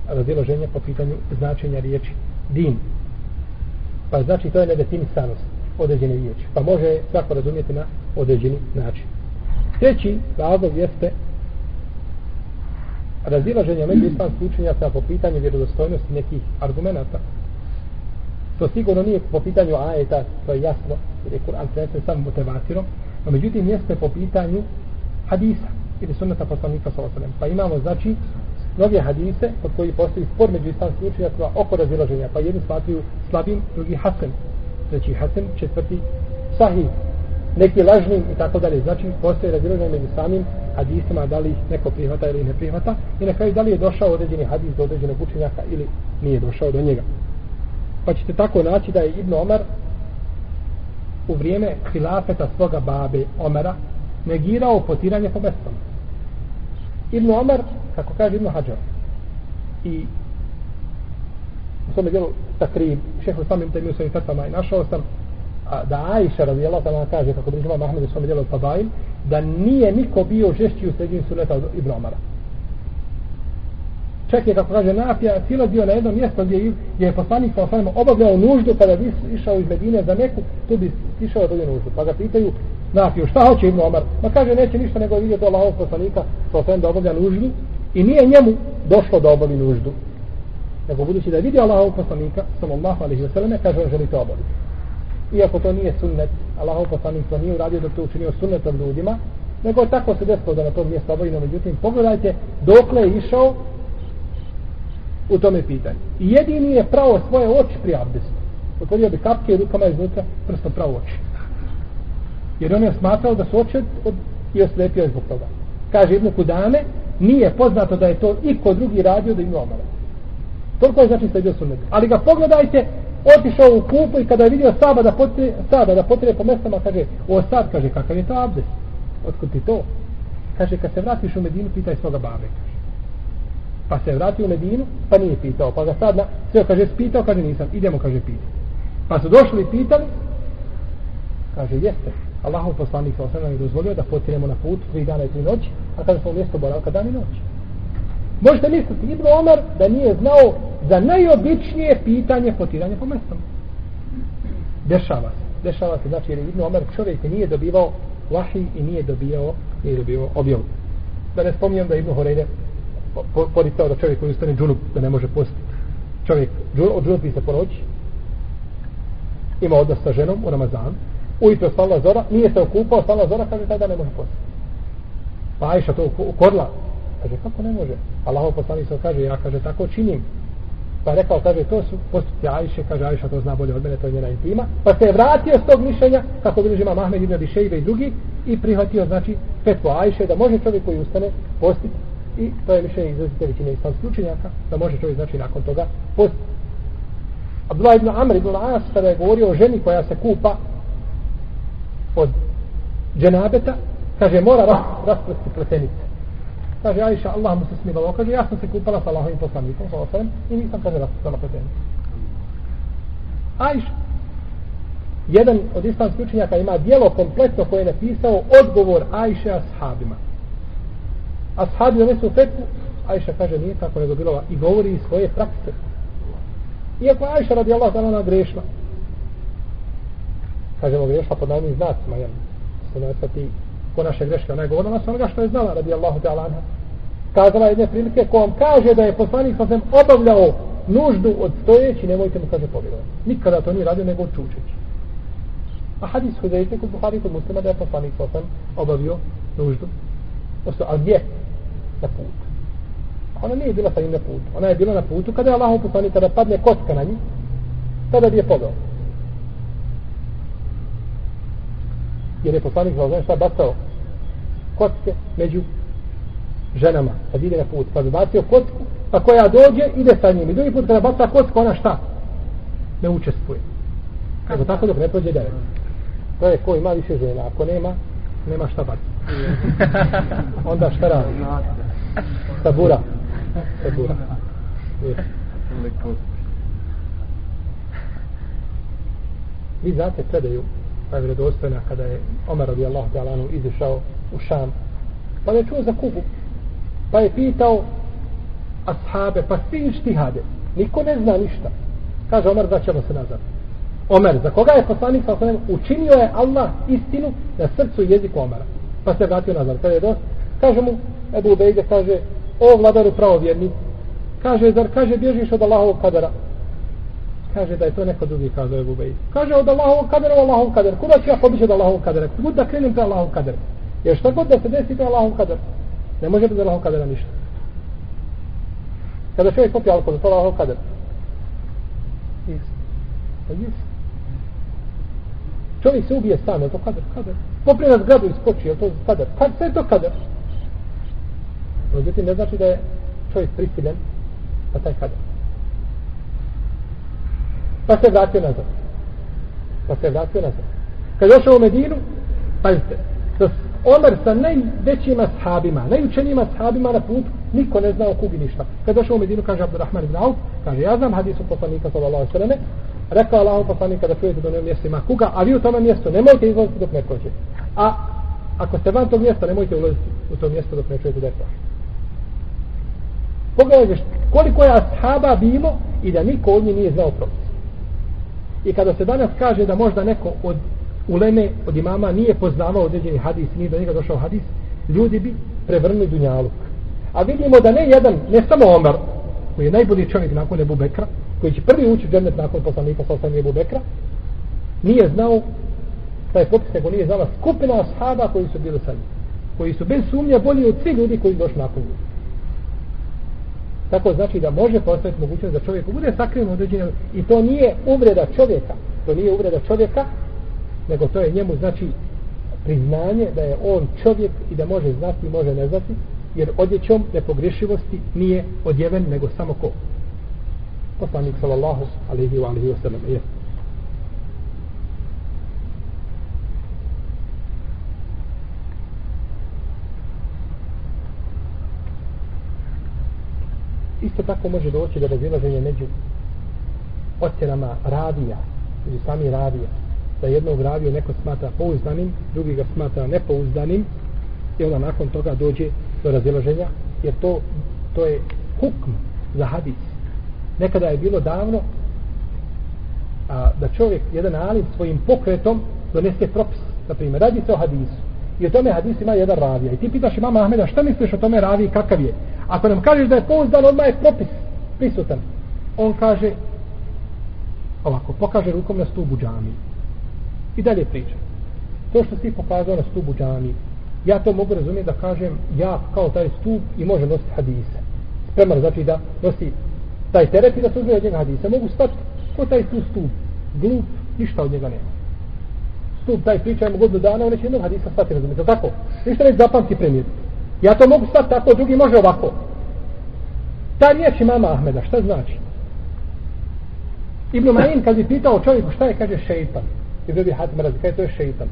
raziloženje po pitanju značenja riječi din. Pa znači to je nedefinisanost određene riječi. Pa može svako razumijeti na određeni način. Treći razlog jeste razilaženje među islamskih učenjaka po pitanju vjerodostojnosti nekih argumenta. To sigurno nije po pitanju ajeta, to je jasno, jer je Kur'an prenesen samo motivatirom, no međutim jeste po pitanju hadisa ili sunnata poslanika sa. Pa imamo, znači, mnoge hadise od koji postoji spor među islamskim učenjacima oko razilaženja. Pa jedni smatruju slabim, drugi hasen. Treći znači, hasen, četvrti sahih. Neki lažnim i tako dalje. Znači, postoji razilaženje među samim hadisima, da li ih neko prihvata ili ne prihvata. I na kraju, da li je došao određeni hadis do određenog učenjaka ili nije došao do njega. Pa ćete tako naći da je Ibn Omar u vrijeme hilafeta svoga babe Omara negirao potiranje po bestama. Ibn Omar, kako kaže Ibn Hajar, i u svome djelu takrib, šeho sam im temio svojim fatama i našao sam a, da Aisha radijela tamo kaže, kako bi žima Mahmed u svome djelu Fadail, da nije niko bio žešći u sredini suneta od Ibn Omara. Čak je, kako kaže Nafija, bio na jedno mjesto gdje, gdje je poslanik sa osanem obavljao nuždu pa kada bi išao iz Medine za neku, tu bi išao do nuždu. Pa ga pitaju, Nafiju, šta hoće Ibn Omar? Ma kaže, neće ništa nego vidjeti Allahov poslanika sa osanem da obavlja nuždu i nije njemu došlo da obavi nuždu. Nego budući da je vidio Allahov poslanika, sallallahu alaihi wa sallam, kaže, on želi to obaviti. Iako to nije sunnet, Allahov poslanik to nije uradio da to učinio sunnetom ljudima, nego tako se desilo da na tom mjestu obavljeno. međutim, pogledajte dokle je išao u tome pitanju. I jedini je pravo svoje oči pri abdestu. Otvorio bi kapke i rukama iznutra prstom pravo oči. Jer on je smatrao da su oči od, i oslepio je zbog toga. Kaže Ibnu Kudame, nije poznato da je to i ko drugi radio da ima omara. Toliko je znači sledio sunnet. Ali ga pogledajte, otišao u kupu i kada je vidio Saba da potre, Saba da potre po mestama, kaže, o sad, kaže, kakav je to abdest? Otkud ti to? Kaže, kad se vratiš u Medinu, pitaj svoga babe, kaže. Pa se vratio u Medinu, pa nije pitao. Pa ga sad na, sve kaže, spitao, kaže, nisam, idemo, kaže, pitao. Pa su došli i pitali, kaže, jeste. Allahov poslanik sa osam je dozvolio da potiremo na put tri dana i tri noći, a kada smo mjesto boravka dan i noć. Možete misliti, Ibn Omar da nije znao za najobičnije pitanje potiranja po mjestom. Dešava se. Dešava se, znači, jer Ibn Omar čovjek nije dobivao vahi i nije dobivao, nije dobivao objavu. Da ne spominjem da Ibn Horeide poricao da čovjek koji ustane džunup da ne može postiti. Čovjek od džunupi se po noći ima odnos sa ženom u Ramazanu, ujutro stala zora, nije se okupao, stala zora, kaže tada ne može postiti. Pa Ajša to ukorla. Kaže, kako ne može? Allaho poslanik se kaže, ja kaže, tako činim. Pa je rekao, kaže, to su postupci Ajše, kaže, Ajša to zna bolje od mene, to je njena intima. Pa se je vratio s tog mišljenja, kako bi žima Mahmed ibn Abišejbe i drugi, i prihvatio, znači, petvo Ajše, da može čovjek koji ustane postiti. I to je mišljenje izrazite većine islamskih učenjaka, da može čovjek, znači, nakon toga post. Abdullah ibn Amr ibn As, kada je govorio o ženi koja se kupa od dženabeta, kaže, mora ras, rasprsti pletenice. Kaže, Aisha, Allah mu se smilao. Kaže, ja sam se kupala sa Allahovim poslanikom, sa Osalem, i nisam, kaže, rasprstala pletenice. Ajša, jedan od islamskih učenjaka ima dijelo kompletno koje je napisao odgovor Ajše ashabima. Ashabi donesu fetvu, Ajša kaže nije tako nego bilo i govori iz svoje prakse. Iako Ajša radi Allah da ona grešna. Kažemo grešna pod najmim znacima, jel? Se ne ti ko naše greške, ona je govorila sa onoga što je znala radi Allahu te Alana. Kazala jedne prilike ko vam kaže da je poslanik sa obavljao nuždu od stojeći, nemojte mu kaže povjerovati. Nikada to nije radio nego čučeći. A hadis Hudejte kod Buhari kod muslima da je poslanik sa obavio nuždu. Osto, a gdje? Na putu. Ona nije bila sa njim na putu. Ona je bila na putu kada je Allah poslanik kada padne kocka na njih, tada bi je poveo. jer je poslanik za šta bacao? Kocke među ženama kad ide na put. Pa bi bacio kocku pa koja dođe ide sa njim. I drugi put kada baca kocku ona šta? Ne učestvuje. Kako tako dok ne prođe devet to je ko ima više žena. Ako nema nema šta baciti. Onda šta radi Tabura. Tabura. vi znate predaju pa je vredostojna kada je Omer radijallahu ta'ala anu izišao u Šam. Pa je čuo za Kubu. Pa je pitao ashabe pa svi ištihade, niko ne zna ništa. Kaže Omer da ćemo se nazad. Omer za koga je poslanik sa učinio je Allah istinu na srcu i jeziku Omera pa se vratio nazad. Kada je dost kaže mu Ebu Ubejde kaže o vladaru pravovjerni kaže zar kaže bježiš od Allahovog kadara kaže da je to neko drugi kazao Ebu Bejt. Kaže od Allahovog kadera Allahov kader. Kuda ću ja pobići od Allahovog kadera? Kud da krenem pre Allahov kader? Jer što god da se desi pre Allahov kader? Ne može bez Allahov kadera ništa. Kada čovjek popije alkohol, to Allahov kader. Isto. Pa jes. Čovjek se ubije sam, je to kader? Kader. Popije na zgradu i skoči, je to kader? Kad sve je to kader? Međutim, ne znači da je čovjek prisiljen na taj kader. Pa se vratio nazad. Pa se vratio nazad. Kad je došao u Medinu, pazite, da Omer sa najvećim ashabima, najučenijim ashabima na put, niko ne zna o kugi ništa. Kad je došao u Medinu, kaže Abdurrahman ibn Auf, kaže, ja znam hadisu poslanika sallallahu sallame, rekao Allah poslanika da čujete do na mjestu ima kuga, a vi u tome mjestu nemojte izlaziti dok ne prođe. A ako ste van tog mjesta, nemojte ulaziti u to mjesto dok ne čujete da je prošlo. Pogledajte koliko je ashaba bilo i da niko od njih nije znao propis. I kada se danas kaže da možda neko od uleme, od imama nije poznavao određeni hadis, nije do njega došao hadis, ljudi bi prevrnuli dunjaluk. A vidimo da ne jedan, ne samo Omar, koji je najbolji čovjek nakon Ebu Bekra, koji će prvi ući u džennet nakon poslanika poslanika Ebu Bekra, nije znao taj popis, nego nije znala skupina ashaba koji su bili sa njim. Koji su bez sumnja bolji od svih ljudi koji došli nakon njih. Tako znači da može postaviti mogućnost da čovjek bude sakriven određenjem i to nije uvreda čovjeka. To nije uvreda čovjeka, nego to je njemu znači priznanje da je on čovjek i da može znati i može ne znati, jer odjećom nepogrešivosti nije odjeven nego samo ko. Poslanik sallallahu alaihi wa alaihi wa sallam. Jeste. Isto tako može doći do razilaženja među ocjenama radija ili sami radija. Da jednog radiju neko smatra pouzdanim drugi ga smatra nepouzdanim i onda nakon toga dođe do razilaženja jer to, to je hukm za hadis. Nekada je bilo davno a, da čovjek jedan alim svojim pokretom donese propis. Na primjer radi se o hadisu. I o tome hadis ima jedan ravija i ti pitaš imama Ahmeda šta misliš o tome raviji kakav je? Ako nam kažeš da je pouzdan, odmah je propis prisutan. On kaže, ovako, pokaže rukom na stubu džami. I dalje priča. To što ti pokazao na stubu džami, ja to mogu razumjeti da kažem, ja kao taj stup i može nositi hadise. Spreman znači da nosi taj teret i da se uzme od njega hadise. Mogu stati, ko taj tu stup? Glup, ništa od njega nema. Stup taj priča, ima godinu dana, on neće jednog hadisa stati, razumijete, tako? Ništa neće zapamti premijeti. Ja to mogu stati tako, drugi može ovako. Ta riječ imama Ahmeda, šta znači? Ibn Ma'in kad bi pitao čovjeku šta je, kaže šeitan. Ibn bi Hatim razi, kaže to je šeitan.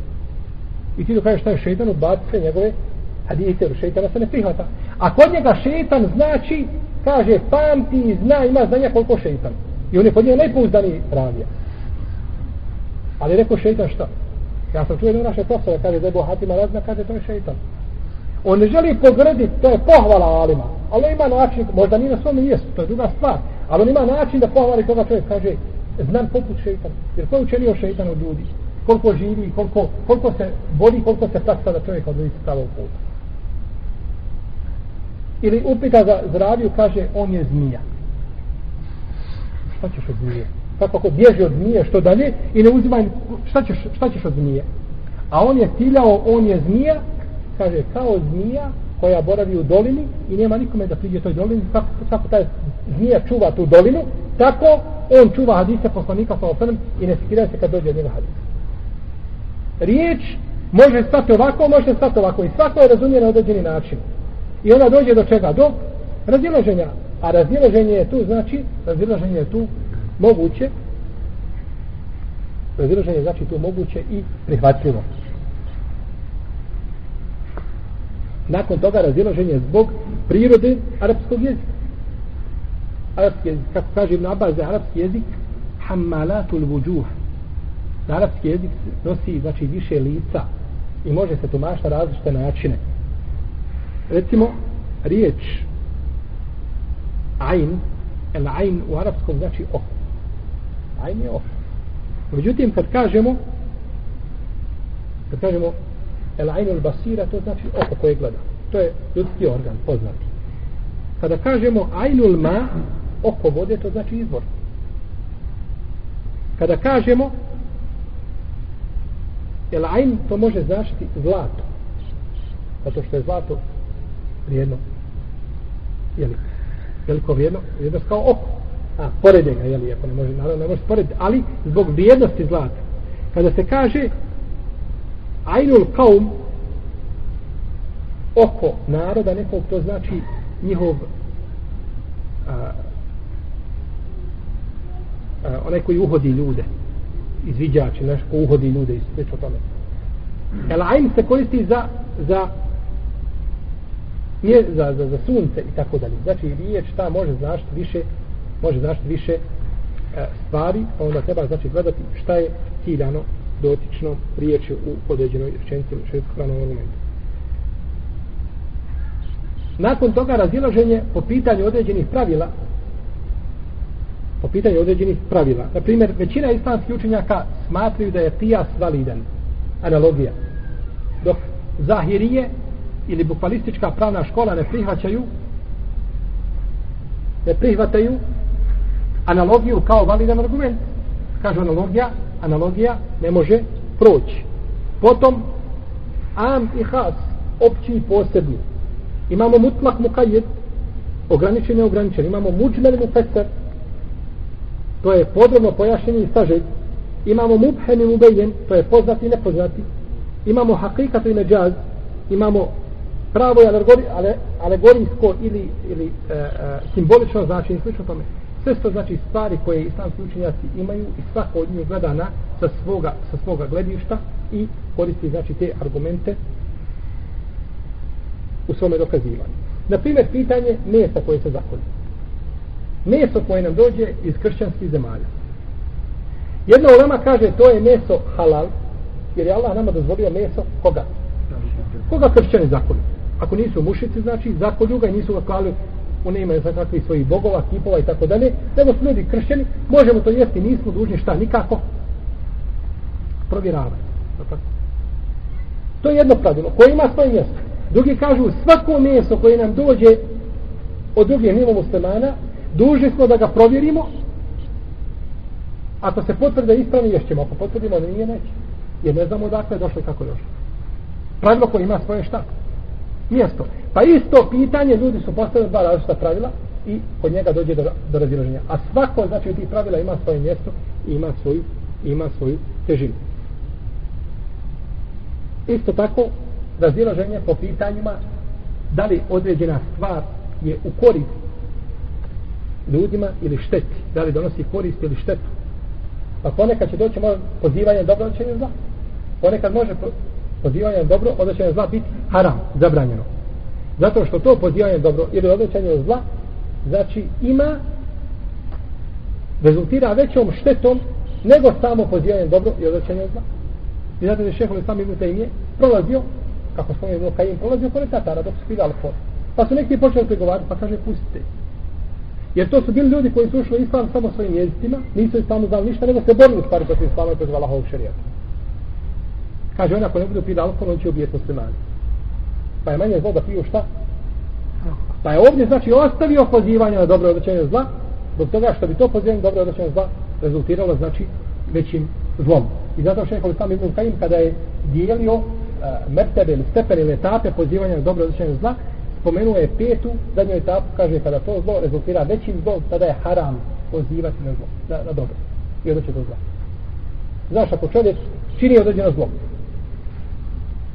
I ti to šta je šeitan, odbaci se njegove hadite, jer šeitana se ne prihvata. A kod njega šeitan znači, kaže, pamti i zna, ima znanja koliko šeitan. I on je kod njega najpouzdaniji ravija. Ali rekao šeitan šta? Ja sam čuo jedno naše profesora, kaže da je Bohatima razna, kaže to je šeitan. On ne želi pogrediti, to je pohvala alima. Ali ima način, možda nije na svom mjestu, to je druga stvar. Ali on ima način da pohvali koga čovjek kaže, znam poput šeitan. Jer ko je učenio šeitan od ljudi? Koliko živi, koliko, koliko se boli, koliko se praksa da čovjek odvodi s pravog puta. Ili upita za zdraviju, kaže, on je zmija. Šta ćeš od zmije? Kako ako bježi od zmije, što dalje, i ne uzimaj, šta ćeš, šta ćeš od zmije? A on je tiljao, on je zmija, kaže, kao zmija koja boravi u dolini i nema nikome da priđe toj dolini, kako, kako taj zmija čuva tu dolinu, tako on čuva hadise poslanika sa osanem i ne skira se kad dođe od njega hadisa. Riječ može stati ovako, može stati ovako i svako je razumije na određeni način. I ona dođe do čega? Do razilaženja. A razilaženje je tu, znači, razilaženje je tu moguće, razilaženje znači tu moguće i prihvatljivo. Nakon toga razilaženje zbog prirode arapskog jezika. Arapski jezik, kako kaže Ibn Abbas, da arapski jezik hammalatul vujuh. Da arapski jezik nosi znači više lica i može se tumašiti na različite načine. Recimo, riječ ajn, el ajn u arapskom znači oko. Ajn je oko. Međutim, kad kažemo kad kažemo el ainul basira, to znači oko koje gleda. To je ljudski organ, poznati. Kada kažemo ainul ma, oko vode, to znači izvor. Kada kažemo el ain, to može značiti zlato. Zato što je zlato vrijedno. Jeli, veliko vrijedno, vrijedno kao oko. A, pored njega, jeli, ako ne može, naravno ne može pored, ali zbog vrijednosti zlata. Kada se kaže Ainul kaum oko naroda nekog to znači njihov a, a, onaj koji uhodi ljude izviđač ili nešto ko uhodi ljude i sve o tome El Ain se koristi za za nije za, za, za sunce i tako dalje. Znači, riječ ta može značiti više može značiti više e, stvari, pa onda treba znači gledati šta je ciljano dotično riječi u određenoj rečenici ili šestokranom elementu. Nakon toga razilaženje po pitanju određenih pravila po pitanju određenih pravila. Na primjer, većina islamskih učenjaka smatraju da je kijas validan. Analogija. Dok zahirije ili bukvalistička pravna škola ne prihvaćaju ne prihvataju analogiju kao validan argument. Kažu analogija analogija ne može proći. Potom am i has, opći i posebni. Imamo mutlak mukajed, ograničen i ograničen. Imamo muđmel mufeser, to je podrobno pojašnjenje i sažet. Imamo mubhen i mubejen, to je poznati i nepoznati. Imamo hakikat i međaz, imamo pravo i alegori, ale, alegorijsko ili, ili e, e, simbolično značenje, slično tome. Sve to znači stvari koje islamski učenjaci imaju i svako od njih gleda na sa svoga, sa svoga gledišta i koristi znači te argumente u svome dokazivanju. Na primjer, pitanje mjesta koje se zakoni. Meso koje nam dođe iz kršćanskih zemalja. Jedna ulema kaže to je meso halal, jer je Allah nama dozvolio meso koga? Koga kršćani zakoni? Ako nisu mušici, znači zakolju ga i nisu ga klali one imaju za kakvi svojih bogova, kipova i tako dalje, nego su ljudi kršćani, možemo to jesti, nismo dužni šta, nikako provjeravati. To je jedno pravilo, koje ima svoje mjesto. Drugi kažu, svako mjesto koje nam dođe od drugih mimo muslimana, dužni smo da ga provjerimo Ako se potvrde ispravni, ješćemo. Ako potvrdimo, da nije neće. Jer ne znamo odakle je došlo i kako je došlo. Pravilo koje ima svoje šta? Mjesto. Pa isto pitanje, ljudi su postavili dva različita pravila i kod njega dođe do, do razilaženja. A svako, znači, od tih pravila ima svoje mjesto i ima svoju, ima svoju težinu. Isto tako, razilaženje po pitanjima da li određena stvar je u korist ljudima ili šteti. Da li donosi korist ili štetu. Pa ponekad će doći možda pozivanje dobro zla. Ponekad može pozivanje dobro odrećenje zla biti haram, zabranjeno. Zato što to pozivanje dobro ili odrećenje zla znači ima rezultira većom štetom nego samo pozivanje dobro i odrećenje zla. I zato je šehovi sami Ibn Taymiye prolazio, kako smo Ibn Kajim, prolazio pored Tatara dok su pili alkohol. Pa su neki počeli pregovarati, pa kaže pustite. Jer to su bili ljudi koji su ušli islam samo svojim jezicima, nisu islamu znali ništa, nego se borili stvari protiv islama i protiv Allahovog šarijata. Kaže, ona ako ne budu pili alkohol, on će ubijeti muslimani. Pa je manje zlo da piju šta? Pa je ovdje znači ostavio pozivanje na dobro odrećenje zla, zbog toga što bi to pozivanje na dobro odrećenje zla rezultiralo znači većim zlom. I zato šeho Islam Ibn Kajim kada je dijelio uh, mertebe ili stepen ili etape pozivanja na dobro odrećenje zla, spomenuo je petu, zadnju etapu, kaže kada to zlo rezultira većim zlom, tada je haram pozivati na zlo, na, na dobro. I odreće to zla. Znaš, ako čovjek čini određeno zlo,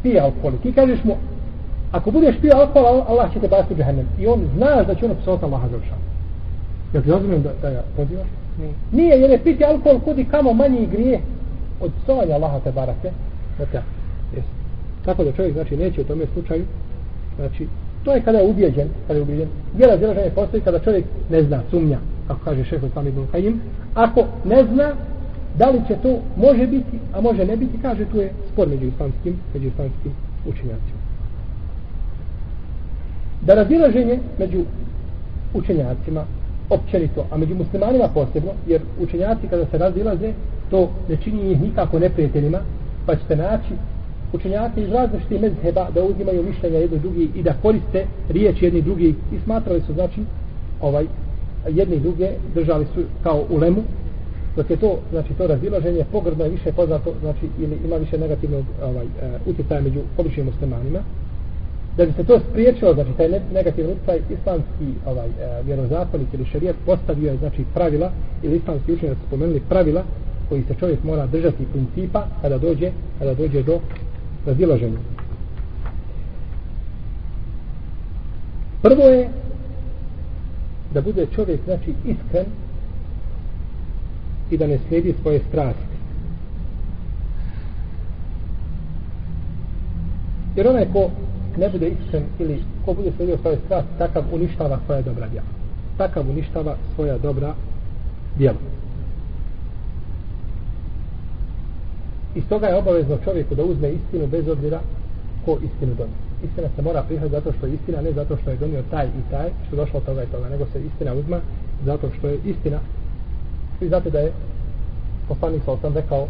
pije alkohol, ti kažeš mu, ako budeš pio alkohol, Allah će te basti u džahennem. I on zna da će ono psovati Allaha za ušan. Jel ti razumijem da, da ja pozivaš? Nije. Nije, jer je piti alkohol kudi kamo manji grije od psovanja Allaha te barake. Znate, jest. Tako da čovjek, znači, neće u tome slučaju, znači, to je kada je ubjeđen, kada je ubjeđen. Djela zelaženje postoji kada čovjek ne zna, sumnja, kako kaže šeho Sami Ibn Kajim. Ako ne zna, da li će to može biti, a može ne biti, kaže tu je spor među islamskim, među islamskim učenjacima. Da razilaženje među učenjacima općenito, a među muslimanima posebno, jer učenjaci kada se razilaze, to ne čini ih nikako neprijateljima, pa ćete naći učenjaci iz različitih mezheba da uzimaju mišljenja jedni drugi i da koriste riječ jedni drugi i smatrali su znači ovaj jedni druge držali su kao ulemu dok je to znači to razilaženje pogrdno je više poznato znači ili ima više negativnog ovaj uh, utjecaja među običnim muslimanima da bi se to spriječilo znači taj negativni utjecaj islamski ovaj e, uh, vjerozakonik ili šerijat postavio je znači pravila ili islamski učenjaci spomenuli pravila koji se čovjek mora držati principa kada dođe kada dođe do razilaženja. Prvo je da bude čovjek znači iskren i da ne slijedi svoje strasti. Jer onaj ko ne bude iskren ili ko bude slijedio svoje strasti, takav uništava svoja dobra djela. Takav uništava svoja dobra djela. I stoga je obavezno čovjeku da uzme istinu bez obzira ko istinu donio. Istina se mora prihvatiti zato što je istina, ne zato što je donio taj i taj, što je došlo od toga i toga, nego se istina uzma zato što je istina. Vi znate da je poslanik sa osam rekao,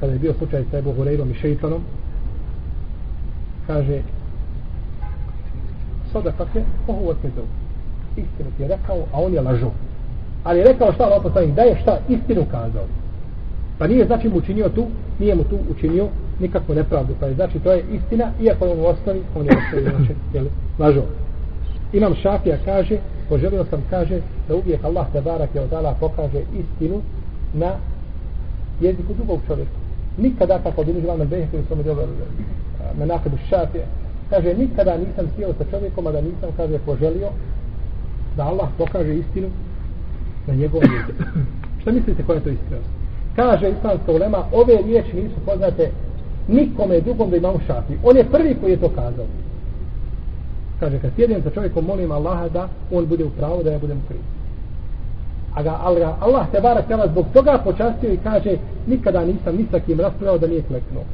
kada je bio slučaj sa Ebu Hureyrom i Šeitanom, kaže, sada kakve je, ohu od. Istinu ti je rekao, a on je lažo. Ali je rekao šta Allah poslanik, da je šta istinu kazao. Pa nije znači mu učinio tu, nije mu tu učinio nikakvu nepravdu. Pa je znači to je istina, iako on u osnovi, on je osnovi znači, jel, lažo. Imam Šafija kaže, poželio sam kaže, da uvijek Allah te barak je odala pokaže istinu na jeziku drugog čovjeka. Nikada, kako bi uživam na behe, koji sam uđeo na nakadu Šafija, kaže, nikada nisam sjeo sa čovjekom, a da nisam, kaže, poželio da Allah pokaže istinu na njegovom jeziku. Šta mislite koja je to iskrenost? kaže islamska ulema, ove riječi nisu poznate nikome drugom da imamo šafi. On je prvi koji je to kazao. Kaže, kad sjedim sa čovjekom, molim Allaha da on bude u pravu, da ja budem kriv. A ga, ali ga Allah te barak tela zbog toga počastio i kaže, nikada nisam ni sa kim raspravljao da nije kleknuo.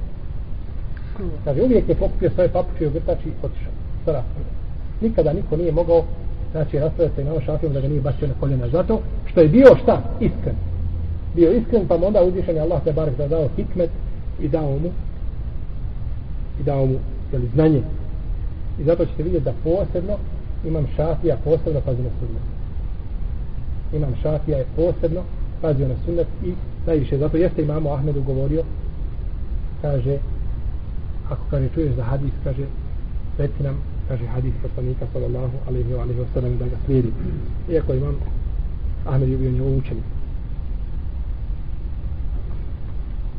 Kaže, uvijek je pokupio svoje papuče i ogrtači i otišao. Sa raspravljao. Nikada niko nije mogao znači raspravljati sa imamo šafijom da ga nije bacio na koljena. Zato što je bio šta? Iskren bio iskren, pa mu onda uzvišen je Allah te barek da dao hikmet i dao mu i dao mu jeli, znanje. I zato ćete vidjeti da posebno imam šafija posebno pazi na sunnet. Imam šafija je posebno pazio na sunnet i najviše. Zato jeste imamo Ahmedu govorio, kaže, ako kaže čuješ za hadis, kaže, reci nam, kaže hadis poslanika sallallahu alaihi wa alaihi wa sallam da ga slijedi. Iako imam Ahmed je bio njegov učenik.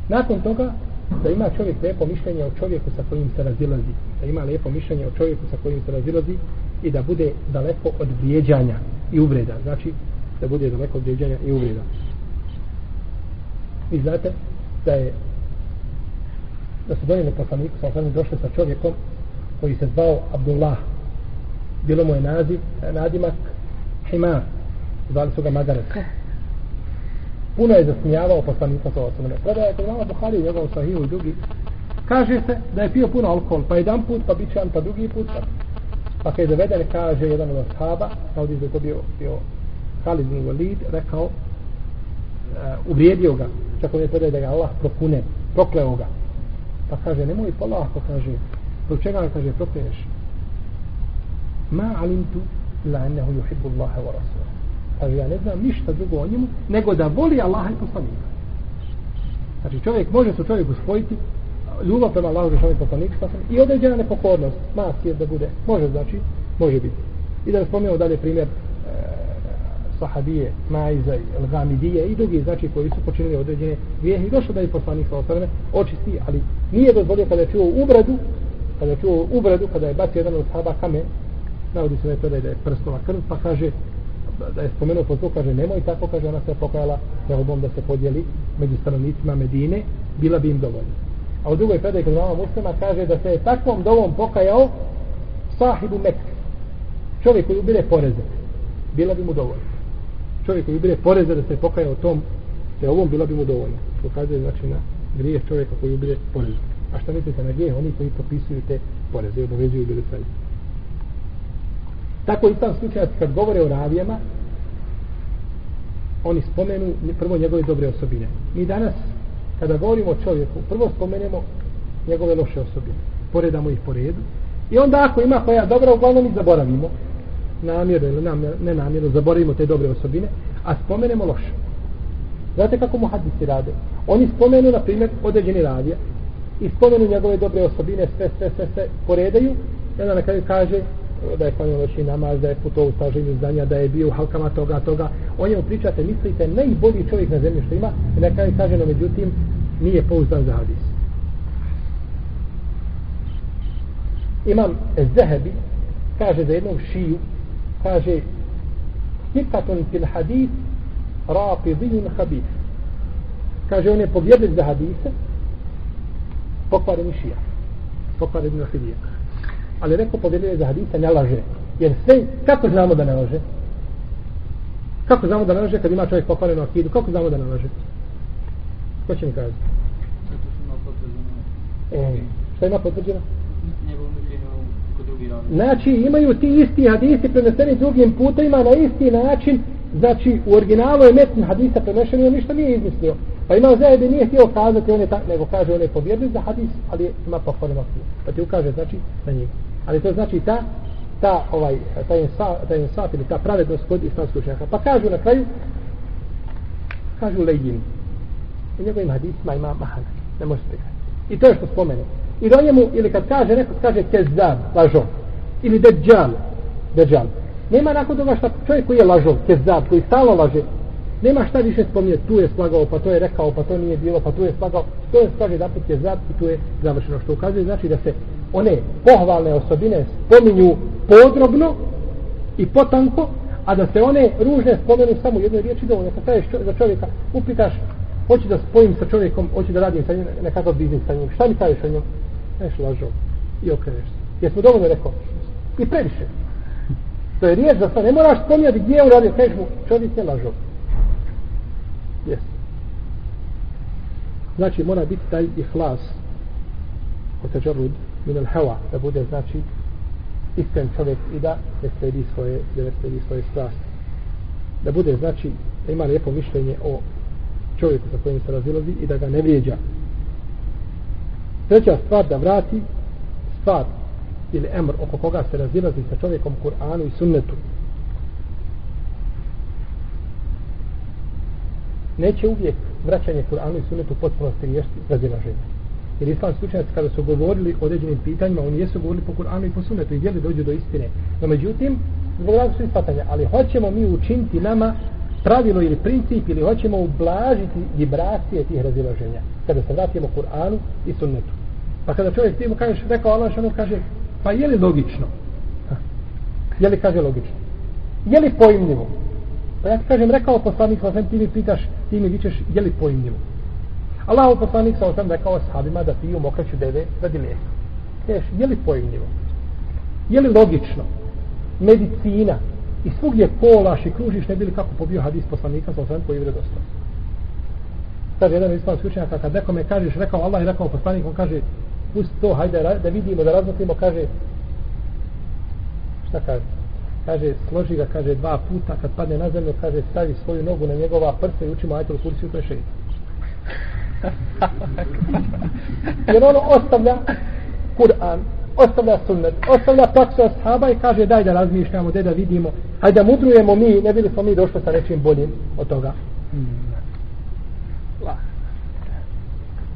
Nakon toga, da ima čovjek lepo mišljenje o čovjeku sa kojim se razilazi. Da ima lepo mišljenje o čovjeku sa kojim se razilazi i da bude daleko od vrijeđanja i uvreda. Znači, da bude daleko od vrijeđanja i uvreda. Vi znate da je da su donijeli poslaniku sa osnovim došli sa čovjekom koji se zvao Abdullah. Bilo mu je naziv, nadimak Himar. Zvali su ga Magaret. Puno je zasmijavao poslanika sa osnovne. Kada je kod mama Buhari i njegov sahiju i drugi, kaže se da je pio puno alkohol, pa jedan put, pa bićan, pa drugi put, pa, pa kada je doveden, kaže jedan od ashaba, kao da je to bio, bio Khalid bin Walid, rekao, uh, uvrijedio ga, čak on je predaje da ga Allah prokune, prokleo ga. Pa kaže, nemoj polako, kaže, zbog čega kaže, prokliješ? Ma alimtu la ennehu yuhibbu Allahe wa Rasul. Kaže, ja ne znam ništa drugo o njemu, nego da voli Allaha i poslanika. Znači, čovjek može se čovjeku spojiti ljubav prema Allahu i poslanika, i određena nepokornost, mas da bude, može znači, može biti. I da ne dalje primjer e, sahabije, Majza i Al-Gamidije i drugi znači koji su počinili određene grijehe i došlo da je poslanik sa osrme očisti, ali nije dozvolio kada je čuo ubradu, kada je čuo ubradu, kada je bacio jedan od sahaba kamen, navodi se da je da je prstova krv, pa kaže da je spomenuo po kaže nemoj tako, kaže ona se pokajala sa obom da se podijeli među stanovnicima Medine, bila bi im dovoljna. A u drugoj predaj kod vama muslima kaže da se je takvom dovom pokajao sahibu Mekke. Čovjek koji ubire poreze. Bila bi mu dovoljna čovjek koji ubire poreze da se pokajao o tom se ovom bila bi mu dovoljno što kaže znači na grijeh čovjeka koji ubire poreze a šta mislite na grijeh oni koji propisuju te poreze i obavezuju bili sve tako i tam slučaj kad govore o ravijama oni spomenu prvo njegove dobre osobine mi danas kada govorimo o čovjeku prvo spomenemo njegove loše osobine poredamo ih po redu i onda ako ima koja dobra uglavnom ih zaboravimo namjerno ili ne namjerno zaboravimo te dobre osobine, a spomenemo loše. Znate kako mu hadisi rade? Oni spomenu, na primjer, određeni ravija i spomenu njegove dobre osobine, sve, sve, sve, sve, poredaju i onda na kraju kaže da je klanio noći namaz, da je putovao u staženju zdanja, da je bio u halkama toga, toga. O njemu pričate, mislite, najbolji čovjek na zemlji što ima i na kraju kaže, no međutim, nije pouzdan za hadis. Imam Zehebi, kaže za jednog šiju, kaže sikatun fil hadis rafidin habis kaže on je povjedljiv za hadise pokvaren šija na šija ali rekao povjedljiv za hadise ne laže. Jer sve, kako znamo da ne laže? Kako znamo da ne laže kad ima čovjek pokvarenu akidu? Kako znamo da ne laže? Ko će mi kazi e, šta ima potvrđeno? Znači imaju ti isti hadisi preneseni drugim putima na isti način, znači u originalu je metn hadisa prenešen i on ništa nije izmislio. Pa ima zajedno nije htio kazati, on je tak, nego kaže on je pobjedio za hadis, ali ima pohvalno makiju. Pa ti ukaže znači na njih. Ali to znači ta, ta, ovaj, ta insaf, ta insaf ili ta pravednost kod islamskog učenjaka. Pa kažu na kraju, kažu lejin. U njegovim hadisima ima mahana. Ne možete I to je što spomenu. I do njemu, ili kad kaže, neko kaže kezdan, lažo. Ili deđal, deđal. Nema nakon toga šta čovjek koji je lažov, kezdan, koji stalo laže, nema šta više spominjati, tu je slagao, pa to je rekao, pa to nije bilo, pa tu je slagao, to je kaže da put kezab i tu je završeno. Što ukazuje znači da se one pohvalne osobine spominju podrobno i potanko, a da se one ružne spomenu samo u jednoj riječi dovoljno. Kad staješ za čovjeka, upitaš, hoću da spojim sa čovjekom, hoću da radim sa njim, nekakav biznis sa njim, šta mi kažeš o njom? Neš lažo. I okreneš se. Jesmo dovoljno rekao? I previše. To je riječ za sve. Ne moraš spominjati gdje je uradio. Kažeš mu, čovjek je lažo. Jes. Znači, mora biti taj ihlas od teđarud min al hawa da bude, znači, iskren čovjek i da ne sledi svoje, da ne sledi svoje strasti. Da bude, znači, da ima lijepo mišljenje o čovjeku sa kojim se razilazi i da ga ne vrijeđa. Treća stvar da vrati stvar ili emr oko koga se razilazi sa čovjekom Kur'anu i sunnetu. neće uvijek vraćanje Kur'anu i Sunnetu potpuno riješiti razilaženje. Jer islamski učenjaci kada su govorili o određenim pitanjima, oni jesu govorili po Kur'anu i po Sunnetu i gdje dođu do istine. No međutim, zbog različitih ispatanja, ali hoćemo mi učiniti nama pravilo ili princip ili hoćemo ublažiti vibracije tih razilaženja kada se vratimo Kur'anu i Sunnetu. Pa kada čovjek ti mu kažeš, rekao Allah ono kaže, pa je li logično? Ha. Je li kaže logično? Je li pojmljivo? Pa ja ti kažem, rekao poslanik, pa sam ti mi pitaš, ti mi vičeš, je li pojmljivo? Allah poslanik sa osam rekao sahabima da piju mokraću deve radi lijeka. Kažeš, je li pojemljivo? Je li logično? Medicina, i svugdje kolaš i kružiš, ne bili kako pobio hadis poslanika sa osam koji je vredostav. Kaže jedan islamski učenjak, kad nekome kažeš, rekao Allah i rekao poslanik, on kaže, pusti to, hajde da vidimo, da razmotrimo, kaže, šta kaže? Kaže, složi ga, kaže, dva puta, kad padne na zemlju, kaže, stavi svoju nogu na njegova prsa i učimo ajtel kursi u toj. Jer ono ostavlja Kur'an, ostavlja sunnet, ostavlja praksu ashaba i kaže daj da razmišljamo, daj da vidimo, hajde da mudrujemo mi, ne bili smo mi došli sa nečim boljim od toga.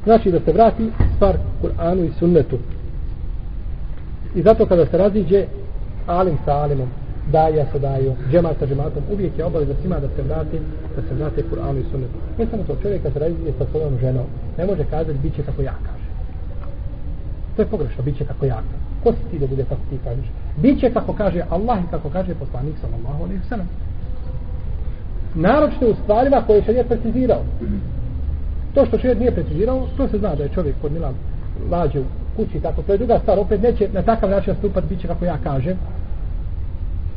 Znači da se vrati stvar Kur'anu i sunnetu. I zato kada se raziđe alim sa alimom, daja sa daju, džemat sa džematom, uvijek je obaveza svima da se vrati, da se vrate Kur'anu i sunnetu. Ne samo to, čovjek kad se raziđe sa svojom ženom, ne može kazati bit će kako ja kaže. To je pogrešno, bit će kako ja kaže. Ko si ti da bude kako ti kažeš? Biće kako kaže Allah i kako kaže poslanik sallallahu alaihi sallam. Naročite u stvarima koje je šarijet precizirao. To što šarijet nije precizirao, to se zna da je čovjek pod Milan lađe u kući, tako to je druga stvar, opet neće na takav način nastupati, bit će kako ja kažem,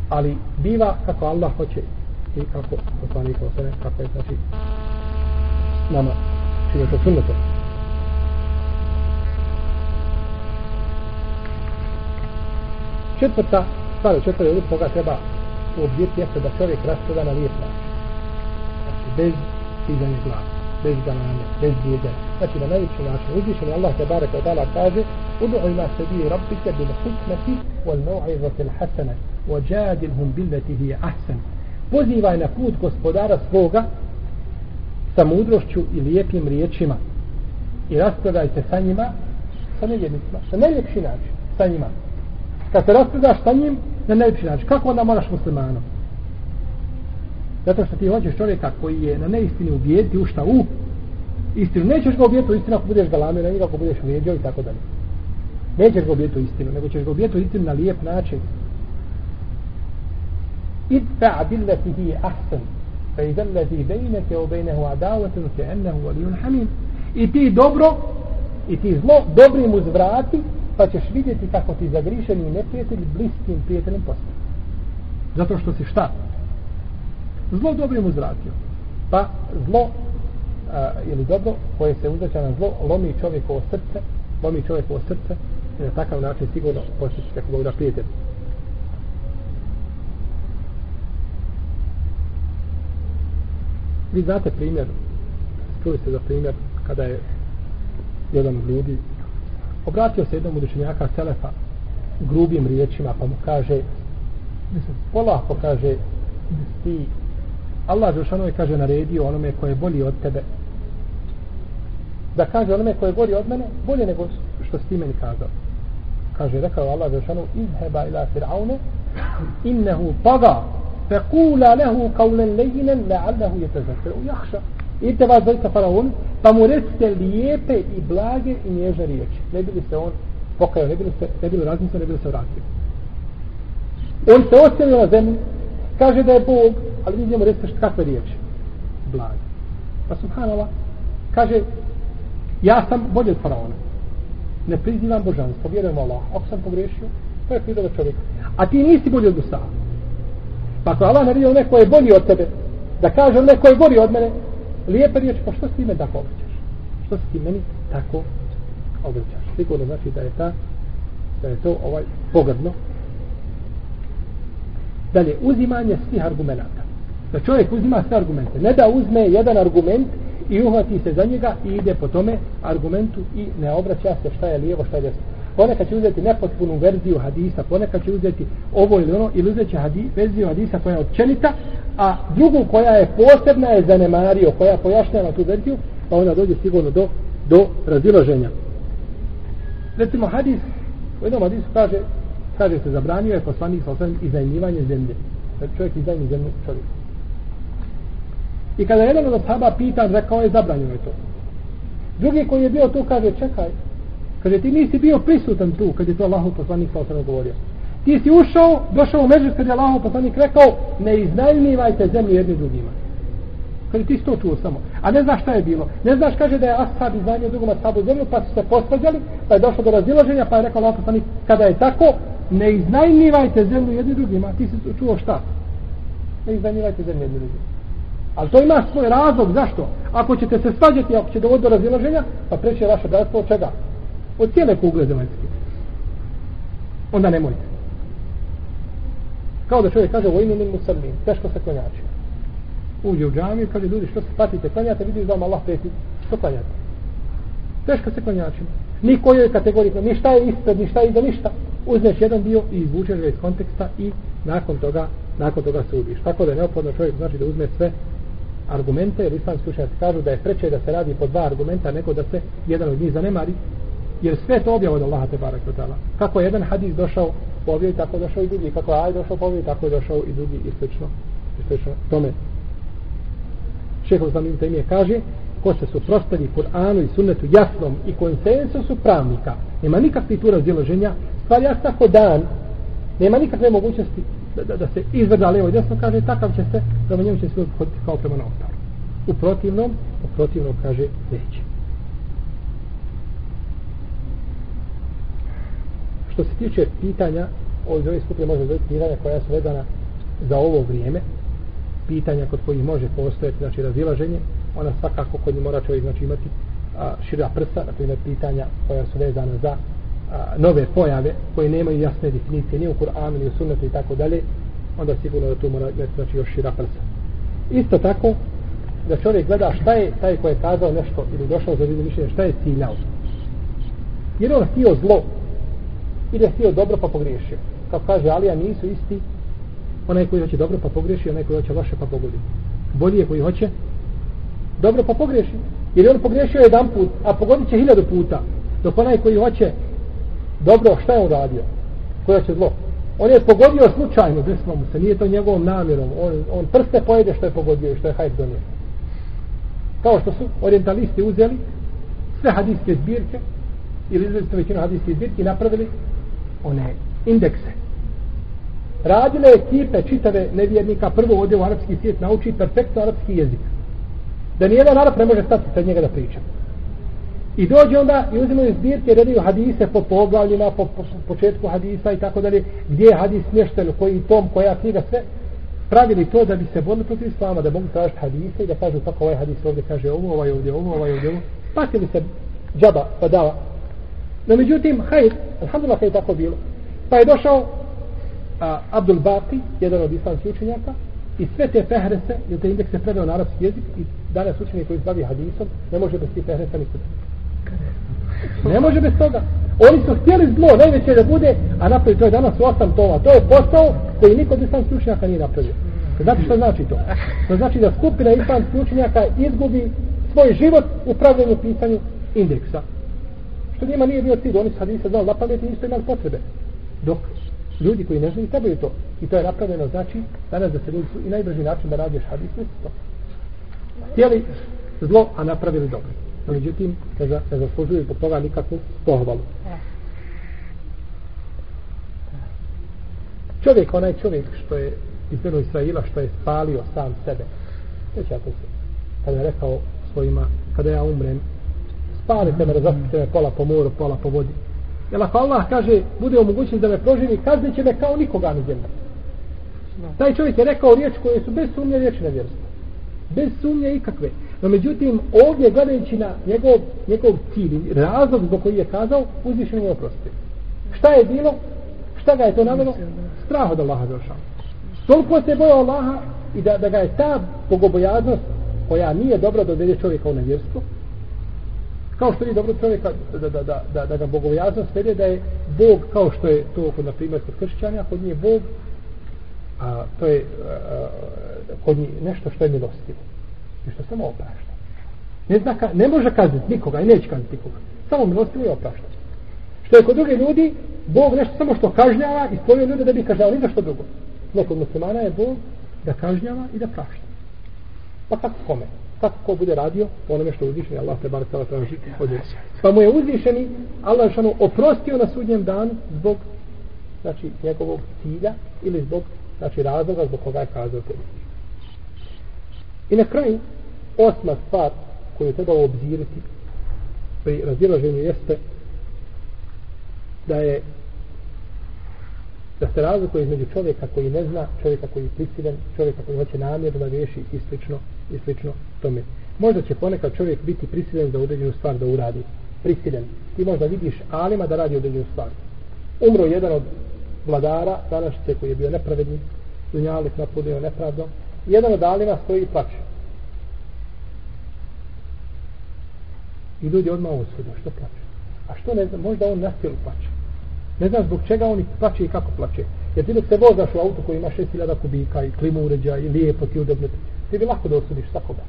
ali biva kako Allah hoće i kako poslanik sallallahu kako je znači nama čini to sunnetom. četvrta stvar u četvrta ljudi koga treba uobzirati jeste da čovjek raspada na lijep način. Znači, bez stizanja glasa, bez dalane, bez djeđanja. Znači, na najveći način uzvišen Allah te barek od Allah kaže Udu'u ima sebi rabbike bil hikmeti wal nau'izati al hasana wa jadilhum billati hi ahsan. Pozivaj na put gospodara svoga sa mudrošću i lijepim riječima i raspravljajte sa njima sa nevjednicima, sa najljepši način sa njima kad se raspredaš sa njim na najljepši način. Kako onda moraš muslimanom? Zato što ti hoćeš čovjeka koji je na neistini ubijeti u šta u istinu. Nećeš ga ubijeti u istinu ako budeš galamio na njega, ako budeš vrijeđao i tako dalje. Nećeš ga ubijeti u istinu, nego ćeš ga ubijeti u istinu na lijep način. Idfa billati hi ahsan fa idha allazi baynaka wa baynahu adawatun ka'annahu waliyyun hamim. I ti dobro i ti zlo dobrim uzvrati pa ćeš vidjeti kako ti zagrišeni neprijatelj bliskim prijateljem postane. Zato što si šta? Zlo dobrim uzvratio. Pa zlo, a, ili dobro, koje se uzvraća na zlo, lomi čovjekovo srce, lomi čovjekovo srce, i na takav način sigurno postići kako Bog da prijatelj. Vi znate primjer, čuli ste za primjer, kada je jedan od ljudi obratio se jednom učenjaka Selefa grubim riječima pa mu kaže mislim, polako kaže ti Allah Žešano je kaže naredio onome koje je bolji od tebe da kaže onome koje je bolji od mene bolje nego što si ti meni kazao kaže rekao Allah Žešano izheba ila fir'aune innehu taga fekula lehu kaulen lejinen leallahu je tezakir u jahša idite vas dojte faraon pa mu recite lijepe i blage i nježne riječi. Ne bili se on pokajao, ne bili se, ne bili razmislio, ne bili se vratio. On se ostavio na zemlju, kaže da je Bog, ali vi njemu recite kakve riječi. Blage. Pa subhanallah, kaže, ja sam bolji od faraona. Ne prizivam božanstvo, vjerujem Allah. Ako sam pogrešio, to je priroda čovjeka. A ti nisi bolji od Musa. Pa ako Allah naredio neko je bolji od tebe, da kaže neko je bolji od mene, lijepe riječi, pa što si ti me tako obraćaš? Što si ti meni tako obraćaš? Sigurno znači da je ta, da je to ovaj pogrdno. Dalje, uzimanje svih argumenta. Da čovjek uzima sve argumente. Ne da uzme jedan argument i uhvati se za njega i ide po tome argumentu i ne obraća se šta je lijevo, šta je desno. Ponekad će uzeti nepotpunu verziju hadisa, ponekad će uzeti ovo ili ono, ili uzeti hadis, verziju hadisa koja je općenita, a drugu koja je posebna je zanemario, koja pojašnjava tu verziju, pa onda dođe sigurno do, do razilaženja. Recimo, hadis, u jednom hadisu kaže, kaže se, zabranio je poslanik sa osvijem iznajmljivanje zemlje. Čovjek iznajmi zemlju čovjek. I kada jedan od sahaba pitan, rekao je, zabranjeno je to. Drugi koji je bio tu kaže, čekaj, kaže, ti nisi bio prisutan tu, kad je to Allahov poslanik sa osvijem govorio. Ti si ušao, došao u međus kad je Allahov poslanik rekao, ne iznajmljivajte zemlju jedni drugima. Kaže, ti si to čuo samo. A ne znaš šta je bilo. Ne znaš, kaže da je Ashab iznajmio drugom Ashabu zemlju, pa su se posvađali, pa je došlo do razilaženja, pa je rekao Allahov poslanik, kada je tako, ne iznajmljivajte zemlju jedni drugima. Ti si čuo šta? Ne iznajmljivajte zemlju jedni drugima. Ali to ima svoj razlog, zašto? Ako ćete se svađati, ako će dovoditi do razilaženja, pa preće vaše bratstvo od čega? Od cijele kugle zemaljske. Onda nemojte. Kao da čovjek kaže, vojnu min musalmin, teško se klanjači. Uđe u džamiju, kaže, ljudi, što se patite, klanjate, vidiš da vam Allah preti, što klanjate? Teško se klanjači. Ni kojoj kategoriji, ni šta je ispred, ni šta je iza, ništa. Uzmeš jedan dio i izvučeš ga iz konteksta i nakon toga, nakon toga sudiš. Tako da je neophodno čovjek znači da uzme sve argumente, jer islamski učenjaci kažu da je preče da se radi po dva argumenta nego da se jedan od njih zanemari, jer sve to objava od Allaha te barak Kako je jedan hadis došao po objavi, tako je došao i drugi. Kako je aj došao po objavi, tako je došao i drugi i slično, i slično tome. Šeho Zlamim Temije kaže, ko se suprostavi Kur'anu i sunnetu jasnom i konsensusu pravnika, nema nikakvih tu razdiloženja, stvar jasna ko dan, nema nikakve mogućnosti da, da, da se izvrda levo i desno, kaže, takav će se, prema njemu će se hoditi kao prema novotaru. U protivnom, u protivnom, kaže, neće. Što se tiče pitanja, od ove skupine može dobiti pitanja koja su vedana za ovo vrijeme, pitanja kod kojih može postojati, znači, razilaženje, ona svakako kod njih mora čovjek, znači, imati a, šira prsa, na primjer, pitanja koja su vezana za a, nove pojave, koje nemaju jasne definicije, ni u Kur'anu, ni u sunnetu i tako dalje, onda sigurno da tu mora imati, znači, još šira prsa. Isto tako, da čovjek gleda šta je taj koji je kazao nešto ili došao za vidu mišljenje, šta je ciljao. Jer on htio zlo ili je htio dobro pa pogriješio. Kao kaže Alija, nisu isti onaj koji hoće dobro pa pogriješi, onaj koji hoće loše pa pogodi. Bolji je koji hoće dobro pa pogriješi. Jer on pogriješio jedan put, a pogodit će hiljadu puta. Dok onaj koji hoće dobro, šta je uradio? Koja će zlo? On je pogodio slučajno, desno mu se, nije to njegovom namjerom. On, on prste pojede što je pogodio i što je hajt donio. Kao što su orientalisti uzeli sve hadijske zbirke ili izvezite većinu hadijske zbirke i napravili one indekse. Radile ekipe čitave nevjernika prvo ode u arapski svijet nauči perfektno arapski jezik. Da nijedan arap ne može stati sa njega da priča. I dođe onda i uzimaju zbirke, redaju hadise po poglavljima, po, po, početku hadisa i tako dalje, gdje je hadis smješten, koji tom, koja knjiga, sve. Pravili to da bi se borili protiv islama, da mogu tražiti hadise i da kažu kako ovaj hadis ovdje kaže ovo, ovaj ovdje ovo, ovaj ovdje ovo. Patili se džaba pa dava No međutim, hajr, alhamdulillah je tako bilo. Pa je došao a, Abdul Baqi, jedan od islamskih učenjaka, i sve te fehrese, jer te indekse preveo na arapski jezik, i danas učenje koji zbavi hadisom, ne može bez tih fehresa nikuda. Ne može bez toga. Oni su htjeli zlo, najveće da bude, a napravi to je danas u osam toma. To je posao koji niko od islamskih učenjaka nije napravio. Znate što znači to? To znači da skupina islamskih učenjaka izgubi svoj život u pravljenju pisanju indeksa. Što njima nije bio cilj, oni su hadisa znali na pamet i nisu imali potrebe. Dok ljudi koji ne znaju trebaju to. I to je napravljeno, znači, danas da se ljudi i najbrži način da radiš hadis, to. Htjeli zlo, a napravili dobro. No, međutim, ne, za, ne zaslužuju zbog toga nikakvu pohvalu. Čovjek, onaj čovjek što je iz Benu Israila, što je spalio sam sebe. Sjećate se, kada je rekao svojima, kada ja umrem, spalite me, razapite me pola po moru, pola po vodi. Jer ako Allah kaže, bude omogućen da me proživi, kaznit će me kao nikoga na zemlji. Taj čovjek je rekao riječ koje su bez sumnje riječi nevjerstva. Bez sumnje ikakve. No međutim, ovdje gledajući na njegov, njegov cilj, razlog zbog koji je kazao, uzvišen je oprosti. Šta je bilo? Šta ga je to navjelo? Strah od Allaha došao. Toliko se bojao Allaha i da, da ga je ta bogobojaznost koja nije dobra da dovede čovjeka u nevjerstvo, kao što je dobro čovjeka da, da, da, da, da ga bogobojaznost vede da je Bog kao što je to kod na primjer kod kršćanja kod nje Bog a to je a, kod njih nešto što je milostivo i što samo oprašta? Ne, zna ka, ne može kazniti nikoga i neće kazniti nikoga. Samo milostivo je oprašta. Što je kod druge ljudi Bog nešto samo što kažnjava i stvorio ljude da bi kažnjava ni što drugo. Nekog muslimana je Bog da kažnjava i da prašta. Pa kako kome? Kako ko bude radio onome što uzvišeni Allah te bar sada traži od njega. Pa mu je uzvišeni Allah šanu oprostio na sudnjem danu zbog znači njegovog cilja ili zbog znači razloga zbog koga je kazao tebi. I na kraju osma stvar koju treba obziriti pri razilaženju jeste da je da se razlikuje između čovjeka koji ne zna, čovjeka koji je prisilen, čovjeka koji hoće namjerno da riješi i slično, i slično tome. Možda će ponekad čovjek biti prisilen za određenu stvar da uradi. Prisilen. Ti možda vidiš alima da radi određenu stvar. Umro jedan od vladara, današnjice koji je bio nepravedni, dunjalik napudio nepravdom, jedan od alima stoji i plaće. I ljudi odmah osudu, što plaće? A što ne znam, možda on nastijelu plaće. Ne znam zbog čega oni plaće i kako plaće. Jer ti dok se vozaš u auto koji ima 6000 kubika i klimu uređa i lijepo ti udobno, ti bi lako da osudiš svakoga.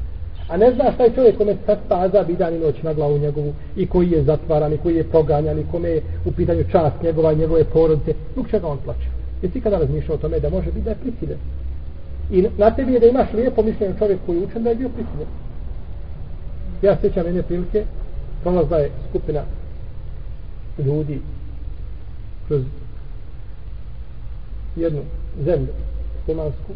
A ne znaš taj čovjek kome sad staza bi dan i noć na glavu njegovu i koji je zatvaran i koji je proganjan i kome je u pitanju čast njegova i njegove porodice. Zbog čega on plaće? Jesi kada razmišljao o tome da može biti da je prisiljen? I na tebi je da imaš lijepo mišljenje čovjek koji je učen da je bio prisilen. Ja sjećam jedne prilike, prolazla je skupina ljudi kroz jednu zemlju slemansku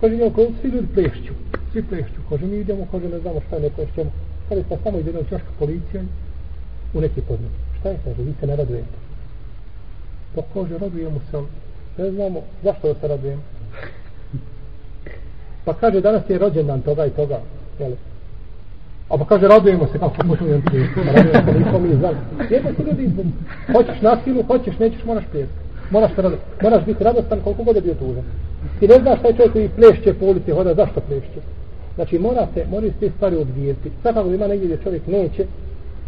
kaže njom, koji svi ljudi plešću svi plešću kaže mi idemo kaže ne znamo šta ne plešćemo. Kaže pa samo iz jednog čoška policija u neki podnik šta je kaže vi se ne radujete? Pa kaže radujemo se ne znamo zašto da se radujemo pa kaže danas je rođendan toga i toga jel? A pa kaže, radujemo se, kako možemo jedan prijeti. Pa radujemo se, nismo mi znali. Jedno ti ljudi izbom. Hoćeš na silu, hoćeš, nećeš, moraš prijeti. Moraš, se moraš biti radostan koliko god je bio tužan. Ti ne znaš taj čovjek koji plešće po ulici, hoda, zašto plešće? Znači, mora se, mora se te stvari odvijeti. Svakako ima negdje gdje čovjek neće,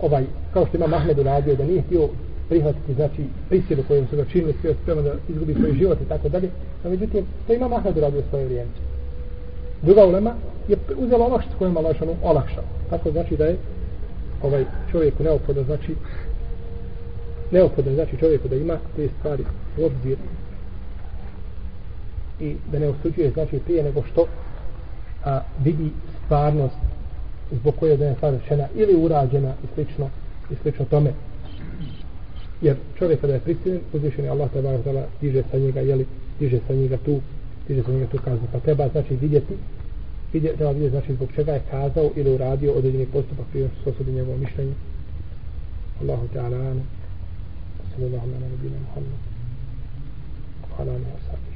ovaj, kao što ima Mahmed uradio, da nije htio prihvatiti, znači, prisilu kojom su ga činili, sve spremno da izgubi svoj život i tako dalje. No, međutim, to ima Mahmed uradio svoje vrijeme. Druga ulema je uzela olakšicu kojima Allah šanu olakšao. Tako znači da je ovaj čovjeku neophodno znači neophodno znači čovjeku da ima te stvari u obzir i da ne osuđuje znači prije nego što a, vidi stvarnost zbog koje je stvar rečena ili urađena i slično i slično tome jer čovjek kada je prisiljen uzvišen je Allah tebara diže sa njega jeli, diže sa njega tu diže za njega tu kaznu pa treba znači vidjeti vidjeti treba vidjeti znači zbog čega je kazao ili uradio određeni postupak prije što se osudi njegovo mišljenje. Allahu ta'ala anu. Sallallahu ala nabina Muhammed. Hvala anu asabi.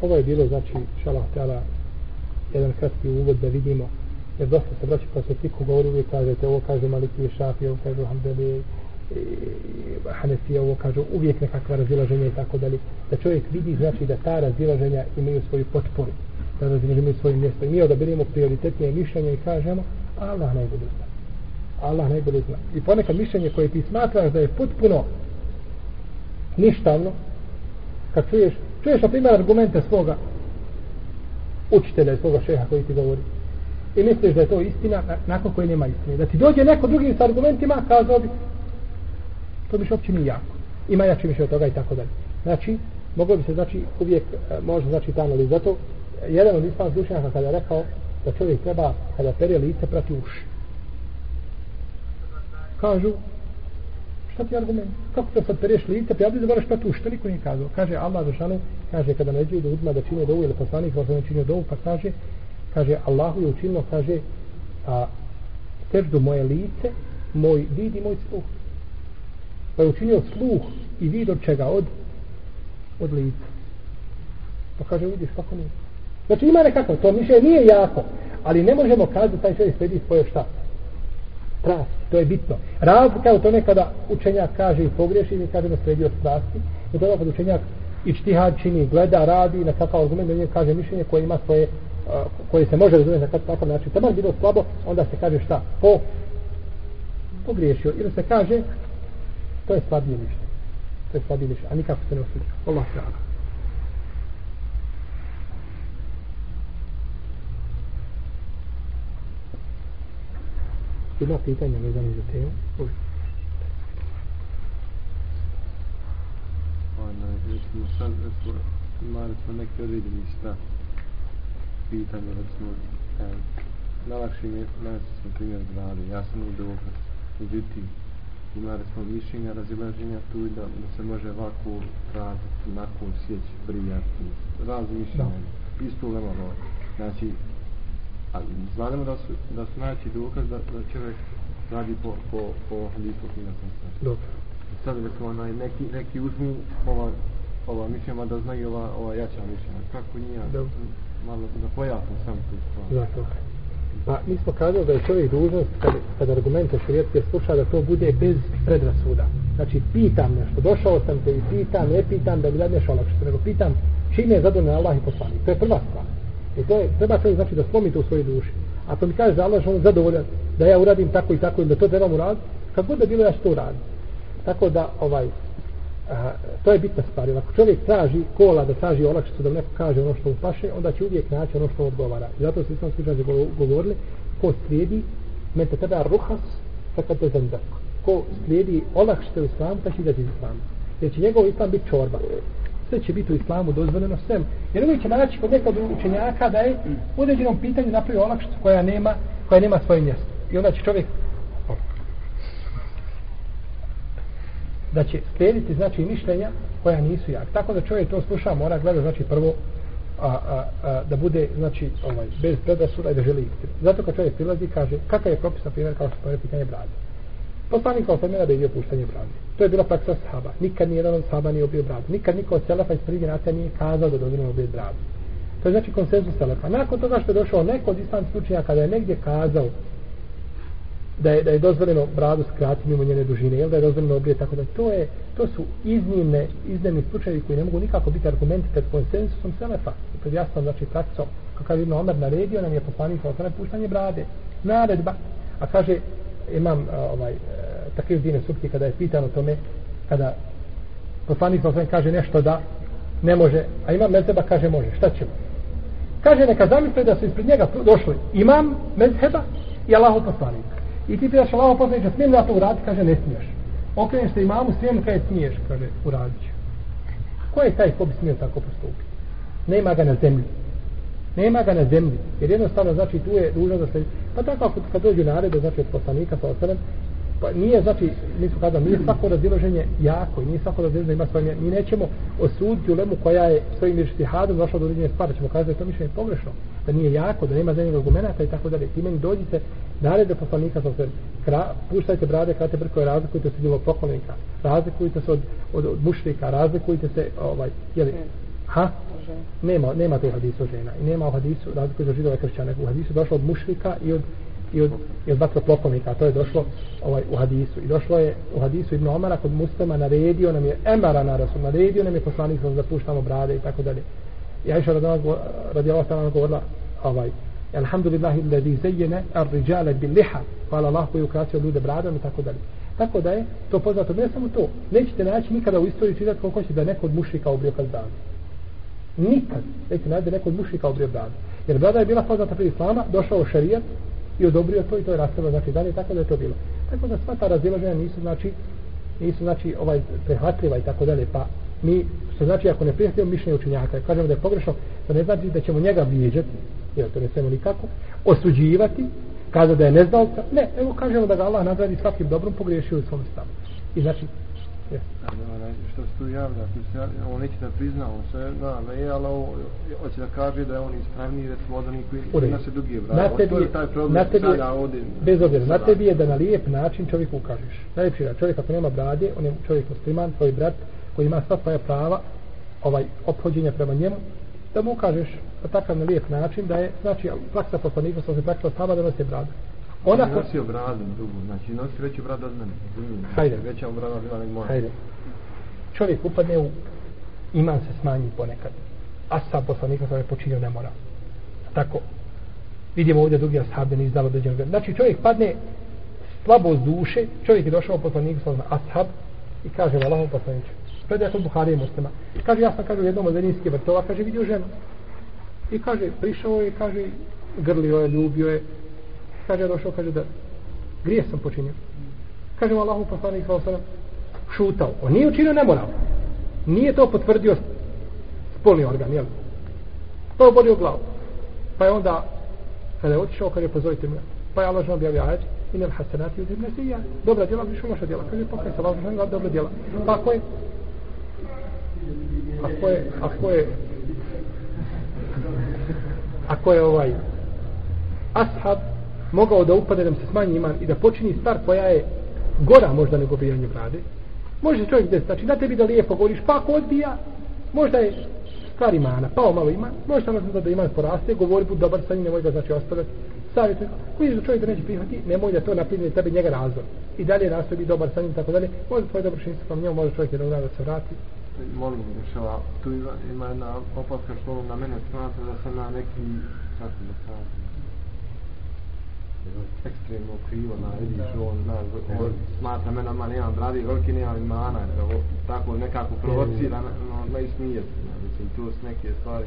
Ovo je bilo, znači, šalah ta'ala jedan kratki uvod da vidimo, jer dosta se braći pa se tiku govori uvijek kažete, ovo kaže Maliki Šafi, ovo kaže Hamdeli, E, Hanefija ovo kažu uvijek nekakva razilaženja i tako dalje. Da čovjek vidi znači da ta razilaženja imaju svoju potporu. Da razilaženja imaju svoje mjesto. I mi odabirimo prioritetnije mišljenje i kažemo Allah najbolje zna. Allah najbolje zna. I ponekad mišljenje koje ti smatraš da je potpuno ništavno kad čuješ čuješ na primjer argumente svoga učitelja i svoga šeha koji ti govori. I misliš da je to istina nakon koje nema istine. Da ti dođe neko drugi s argumentima kazao bi to bi uopće nije jako. Ima jače više od toga i tako dalje. Znači, moglo bi se znači uvijek e, može znači ta analiza. Zato e, jedan od islamskih učenjaka kada je rekao da čovjek treba kada pere lice prati uši. Kažu, šta ti argument? Kako to sad pereš lice, pa ja bi zaboraš prati uši, to niko nije kazao. Kaže Allah za šanu, kaže kada neđe da udma da čine dovu ili poslanik, možda ne činio dovu, pa kaže, kaže Allahu je učinilo, kaže, a teždu moje lice, moj vid i moj sluh pa je učinio sluh i vid od čega? Od, od lica. Pa kaže, vidiš kako nije. Znači ima nekako, to mišlje nije jako, ali ne možemo kazati da taj čovjek sledi svoje šta. Strast, to je bitno. Razlika u tome kada učenjak kaže i pogriješi, mi kažemo sledi od strasti, i to ono kad učenjak i čtihad čini, gleda, radi, na kakav argument, da kaže mišljenje koje ima svoje, koje se može razumjeti na takav način. Tamo je bilo slabo, onda se kaže šta? Po, pogriješio. Ili se kaže, to je slabije mišljenje. To je slabije mišljenje, a nikako se ne osuđuje. Allah se ala. Ima pitanja vezano za temu? Uvijek. Ono, recimo, sad, recimo, imali smo neke određeni strah. Pitanje, recimo, e, najlakši mi je, najlakši smo primjer grade, ja sam u dokaz. Međutim, ima recimo mišljenja, razilaženja tu da, da se može ovako raditi, nakon sjeći, brijati, razni mišljenja. No. Isto ulema loj. Znači, a znamo da su, da su najveći dokaz da, da čovjek radi po, po, po hadisu knjiga sam sad. Dobro. Sad recimo onaj, neki, neki uzmu ova, ova mišljenja da znaju ova, ova jača mišljenja. Kako nije, Dobro. malo da pojasnim sam tu stvar. Zato. Pa mi smo kazali da je čovjek dužnost kad, kad argumente šarijetske sluša da to bude bez predrasuda. Znači pitam nešto, došao sam te i pitam, ne pitam da mi dadneš olakšice, nego pitam čime je zadovoljan Allah i poslanik. To je prva stvar. I to je, treba čovjek znači da slomi to u svojoj duši. Ako mi kaže da Allah je on zadovoljan, da ja uradim tako i tako, ili da to trebam uraditi, kad god da bilo ja što uradim. Tako da, ovaj, a, to je bitna stvar. Jer ako čovjek traži kola da traži olakšicu, da mu neko kaže ono što mu paše, onda će uvijek naći ono što mu odgovara. I zato su islamski učenjaci govorili, ko slijedi, mente tada ruhas, tako te zendak. Ko slijedi olakšice u islamu, pa će izaći iz islamu. Jer će njegov islam biti čorba. Sve će biti u islamu dozvoljeno svem. Jer uvijek će naći kod nekog učenjaka da je u određenom pitanju napravio olakšicu koja nema, koja nema svoje mjesto. I onda će čovjek da će slijediti znači mišljenja koja nisu jak. Tako da čovjek to sluša, mora gleda znači prvo a, a, a, da bude znači ovaj bez predrasuda i da želi istinu. Zato kad čovjek prilazi kaže kakav je propis na primjer kao što je pitanje brade. Poslanik kao sam da je bio puštanje brade. To je bila praksa sahaba. Nikad ni jedan od sahaba nije obio bradu. Nikad niko od selefa iz prvih generacija nije kazao da dozvoljeno obio bradu. To je znači konsenzus selefa. Nakon toga što je došao neko od islamskih učenja kada je negdje kazao da je, da je dozvoljeno bradu skratiti mimo njene dužine, jel da je dozvoljeno obrije, tako da to je, to su iznimne, iznimni slučajevi koji ne mogu nikako biti argumenti pred konsensusom Selefa, pred jasnom, znači, praksom. Kako kaže Ibn Omer naredio nam je poslanik sa osnovne puštanje brade, naredba, a kaže, imam ovaj, e, takvih takve dine subti kada je pitan o tome, kada poslanik sa osnovne kaže nešto da ne može, a imam mezheba kaže može, šta ćemo? Kaže, neka zamisle da su ispred njega došli imam mezheba i Allahov poslanik. I ti pitaš Allaho poslanika, smijem da to uraditi? Kaže, ne smiješ. Okreneš se imamu, smijem kaže, smiješ, kaže, uradit ću. Ko je taj ko bi smio tako postupiti? Nema ga na zemlji. Nema ga na zemlji. Jer jednostavno, znači, tu je dužno da se... Pa tako, ako kad dođu narede, znači, od poslanika, sa osanem, pa nije, znači, mi su kazali, nije svako raziloženje jako i nije svako raziloženje ima svoje Mi nećemo osuditi u lemu koja je svojim ištihadom došla do određenje stvari. Ćemo kazati da je to mišljenje pogrešno. Da nije jako, da nema zemljeg argumenta i tako dalje. Ti meni dođite, narede poslanika sa osanem, puštajte brade, krate brkove, razlikujte se djelo poklonika, razlikujte se od, od, od mušrika, razlikujte se, ovaj, jeli, Ha? Nema, nema u hadisu žena. I nema u hadisu razliku za židove kršćane. U hadisu došlo od mušrika i od i od, i od vatroplokovnika, to je došlo ovaj, u hadisu. I došlo je u hadisu Ibn Omara kod muslima naredio nam je Emara na Rasul, naredio nam je poslanik da zapuštamo brade i tako dalje. I Aisha radi Allah stana govorila ovaj, Alhamdulillah illazi zayyana ar-rijala bil liha. Hvala Allah koji ukrasio ljude bradom i tako dalje. Tako da je to poznato. Ne samo to. Nećete naći nikada u istoriji čitati koliko će da neko od mušika obrio kad bradu. Nikad. Nećete naći da neko od mušika obrio bradu. Jer brada je bila poznata prije Islama, došao šarijat, i odobrio to i to je rastava, znači dalje tako da je to bilo. Tako da sva ta razilaženja nisu znači nisu znači ovaj prihvatljiva i tako dalje pa mi što znači ako ne prihvatimo mišljenje učenjaka kažemo da je pogrešno to ne znači da ćemo njega vrijeđati jer to ne smemo nikako osuđivati kada da je neznalca ne evo kažemo da ga Allah nagradi svakim dobrom pogriješio u svom stavu. I znači što se tu javlja, on neće da prizna, on se na, ne je, ali hoće da kaže da je on ispravniji, recimo od onih koji ima se dugi vrat. Na tebi, je, taj problem, na tebi, ovdje, bez obzira, na tebi je da na lijep način čovjek ukažeš. Najljepši da čovjek ako nema brade, on je čovjek musliman, tvoj brat, koji ima sva svoja prava, ovaj ophođenja prema njemu, da mu ukažeš na takav na lijep način, da je, znači, praksa poslanika, sa se praksa stava da nosi bradu. Ona ko... nosio bradu dugu, znači nosi veću bradu od mene. Hajde. Veća brada bila nek moja. Hajde. Čovjek upadne u iman se smanji ponekad. A sa poslanika sam je počinio ne mora. Tako. Vidimo ovdje drugi ashabi ne izdalo dođeno. Znači čovjek padne slabost duše, čovjek je došao poslaniku sa ashab i kaže Allahom poslanicu, Predaje kod Buhari i muslima. Kaže, ja sam, kaže, u jednom od vrtova, kaže, vidio ženu. I kaže, prišao je, kaže, grlio je, ljubio je. Kaže, došao, kaže, da grije sam počinio. Kaže mu Allahu poslanik sa osanem, šutao. On nije učinio nemoral. Nije to potvrdio spolni organ, jel? To je oborio glavu. Pa je onda, kada je otišao, kaže, pozovite me, pa je Allah žena objavio ajed, in el hasenati uzim nesija. Dobra djela, više loša djela. Kaže, pa kaj se Allah žena dobra djela. Pa ako je, ako je, ako je, ako je ovaj ashab mogao da upade da se smanji iman i da počini stvar koja je gora možda nego bijanje brade. Može čovjek desiti znači da tebi da lijepo govoriš pa ako odbija možda je stvar imana pao malo iman može samo da, da iman poraste govori bud dobar sa njim nemoj ga znači ostavljati. Savjetuj, koji je čovjek da neće prihvati nemoj da to napredne tebi njega razvor. i dalje nastoji biti dobar sa njim tako dalje. Može tvoj dobročinstvo sa njom može čovjek jedan da se vrati. Molim da šala tu ima, ima jedna opaska što na mene smatra da sam na neki kako da kažem ekstremno krivo na vidiš on zna on smatra me normalno nemam bradi veliki nemam imana evo tako nekako provocira no, no ismije mislim tu su neke stvari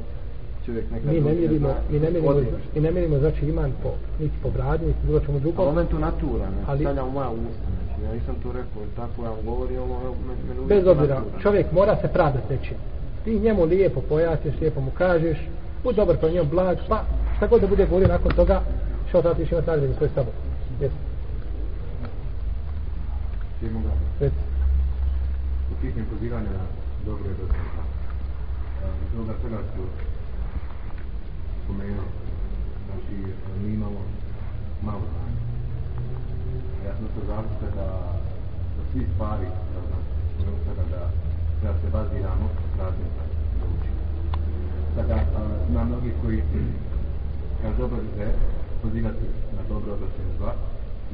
čovjek nekad mi ne mjerimo mi ne mjerimo mi ne mjerimo znači iman po niti po bradi niti bilo čemu drugom a momentu natura ne ali stavljam moja usta znači ja nisam to rekao tako ja vam govorim ovo me, me bez obzira čovjek mora se pravdati nečim. Ti njemu lijepo pojasniš lijepo mu kažeš bud dobar pa njemu blag pa šta god da bude govorio nakon toga što da ti imati nagradu svoj sabor. Jesi. Reci. U pitanju pozivanja na dobro i dobro. Druga ću spomenuo. Znači, mi imamo malo znanja. Ja sam se zavisla da, da svi stvari, da znam, spomenuo sada da treba se baziramo raznim da učimo. Sada, ima mnogi koji kažu dobro da pozivati na dobro obraćanje zla,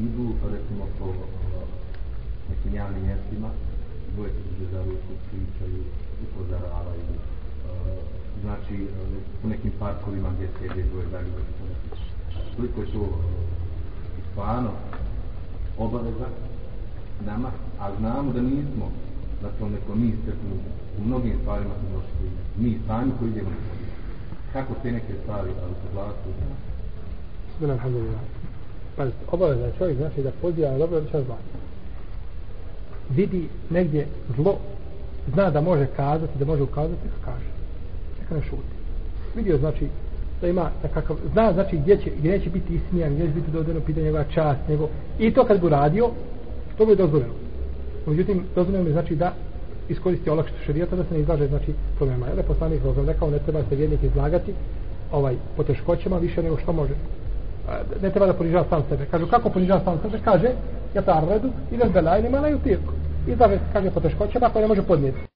idu, recimo, po nekim javnim mjestima, dvoje se drže za ruku, pričaju, upozoravaju, uh, znači, u nekim parkovima gdje se jede dvoje za ruku, koliko je to stvarno obaveza nama, a znamo da nismo na tom nekom mi steknu u mnogim stvarima smo došli, mi sami koji idemo kako te neke stvari, ali se vlastu, Bismillah, alhamdulillah. Pazite, obaveza je čovjek znači da poziva na dobro da će. Vidi negdje zlo, zna da može kazati, da može ukazati, neka kaže. Neka ne šuti. Vidio znači da ima nekakav, zna znači gdje će, gdje neće biti ismijan, gdje će biti dodano pitanje njegova čast, nego i to kad bi radio, to bi dozvoljeno. Međutim, dozvoljeno mi znači da iskoristi olakštu šarijata da se ne izlaže znači problema. Jel je poslanik rekao, ne treba se vjernik izlagati ovaj, po teškoćama više nego što može ne treba da ponižava sam sebe. Kažu, kako ponižava sam sebe? Kaže, ja ta arredu, idem belaj, nema na jutirku. I da kaže po teškoćama, koje ne može podnijeti.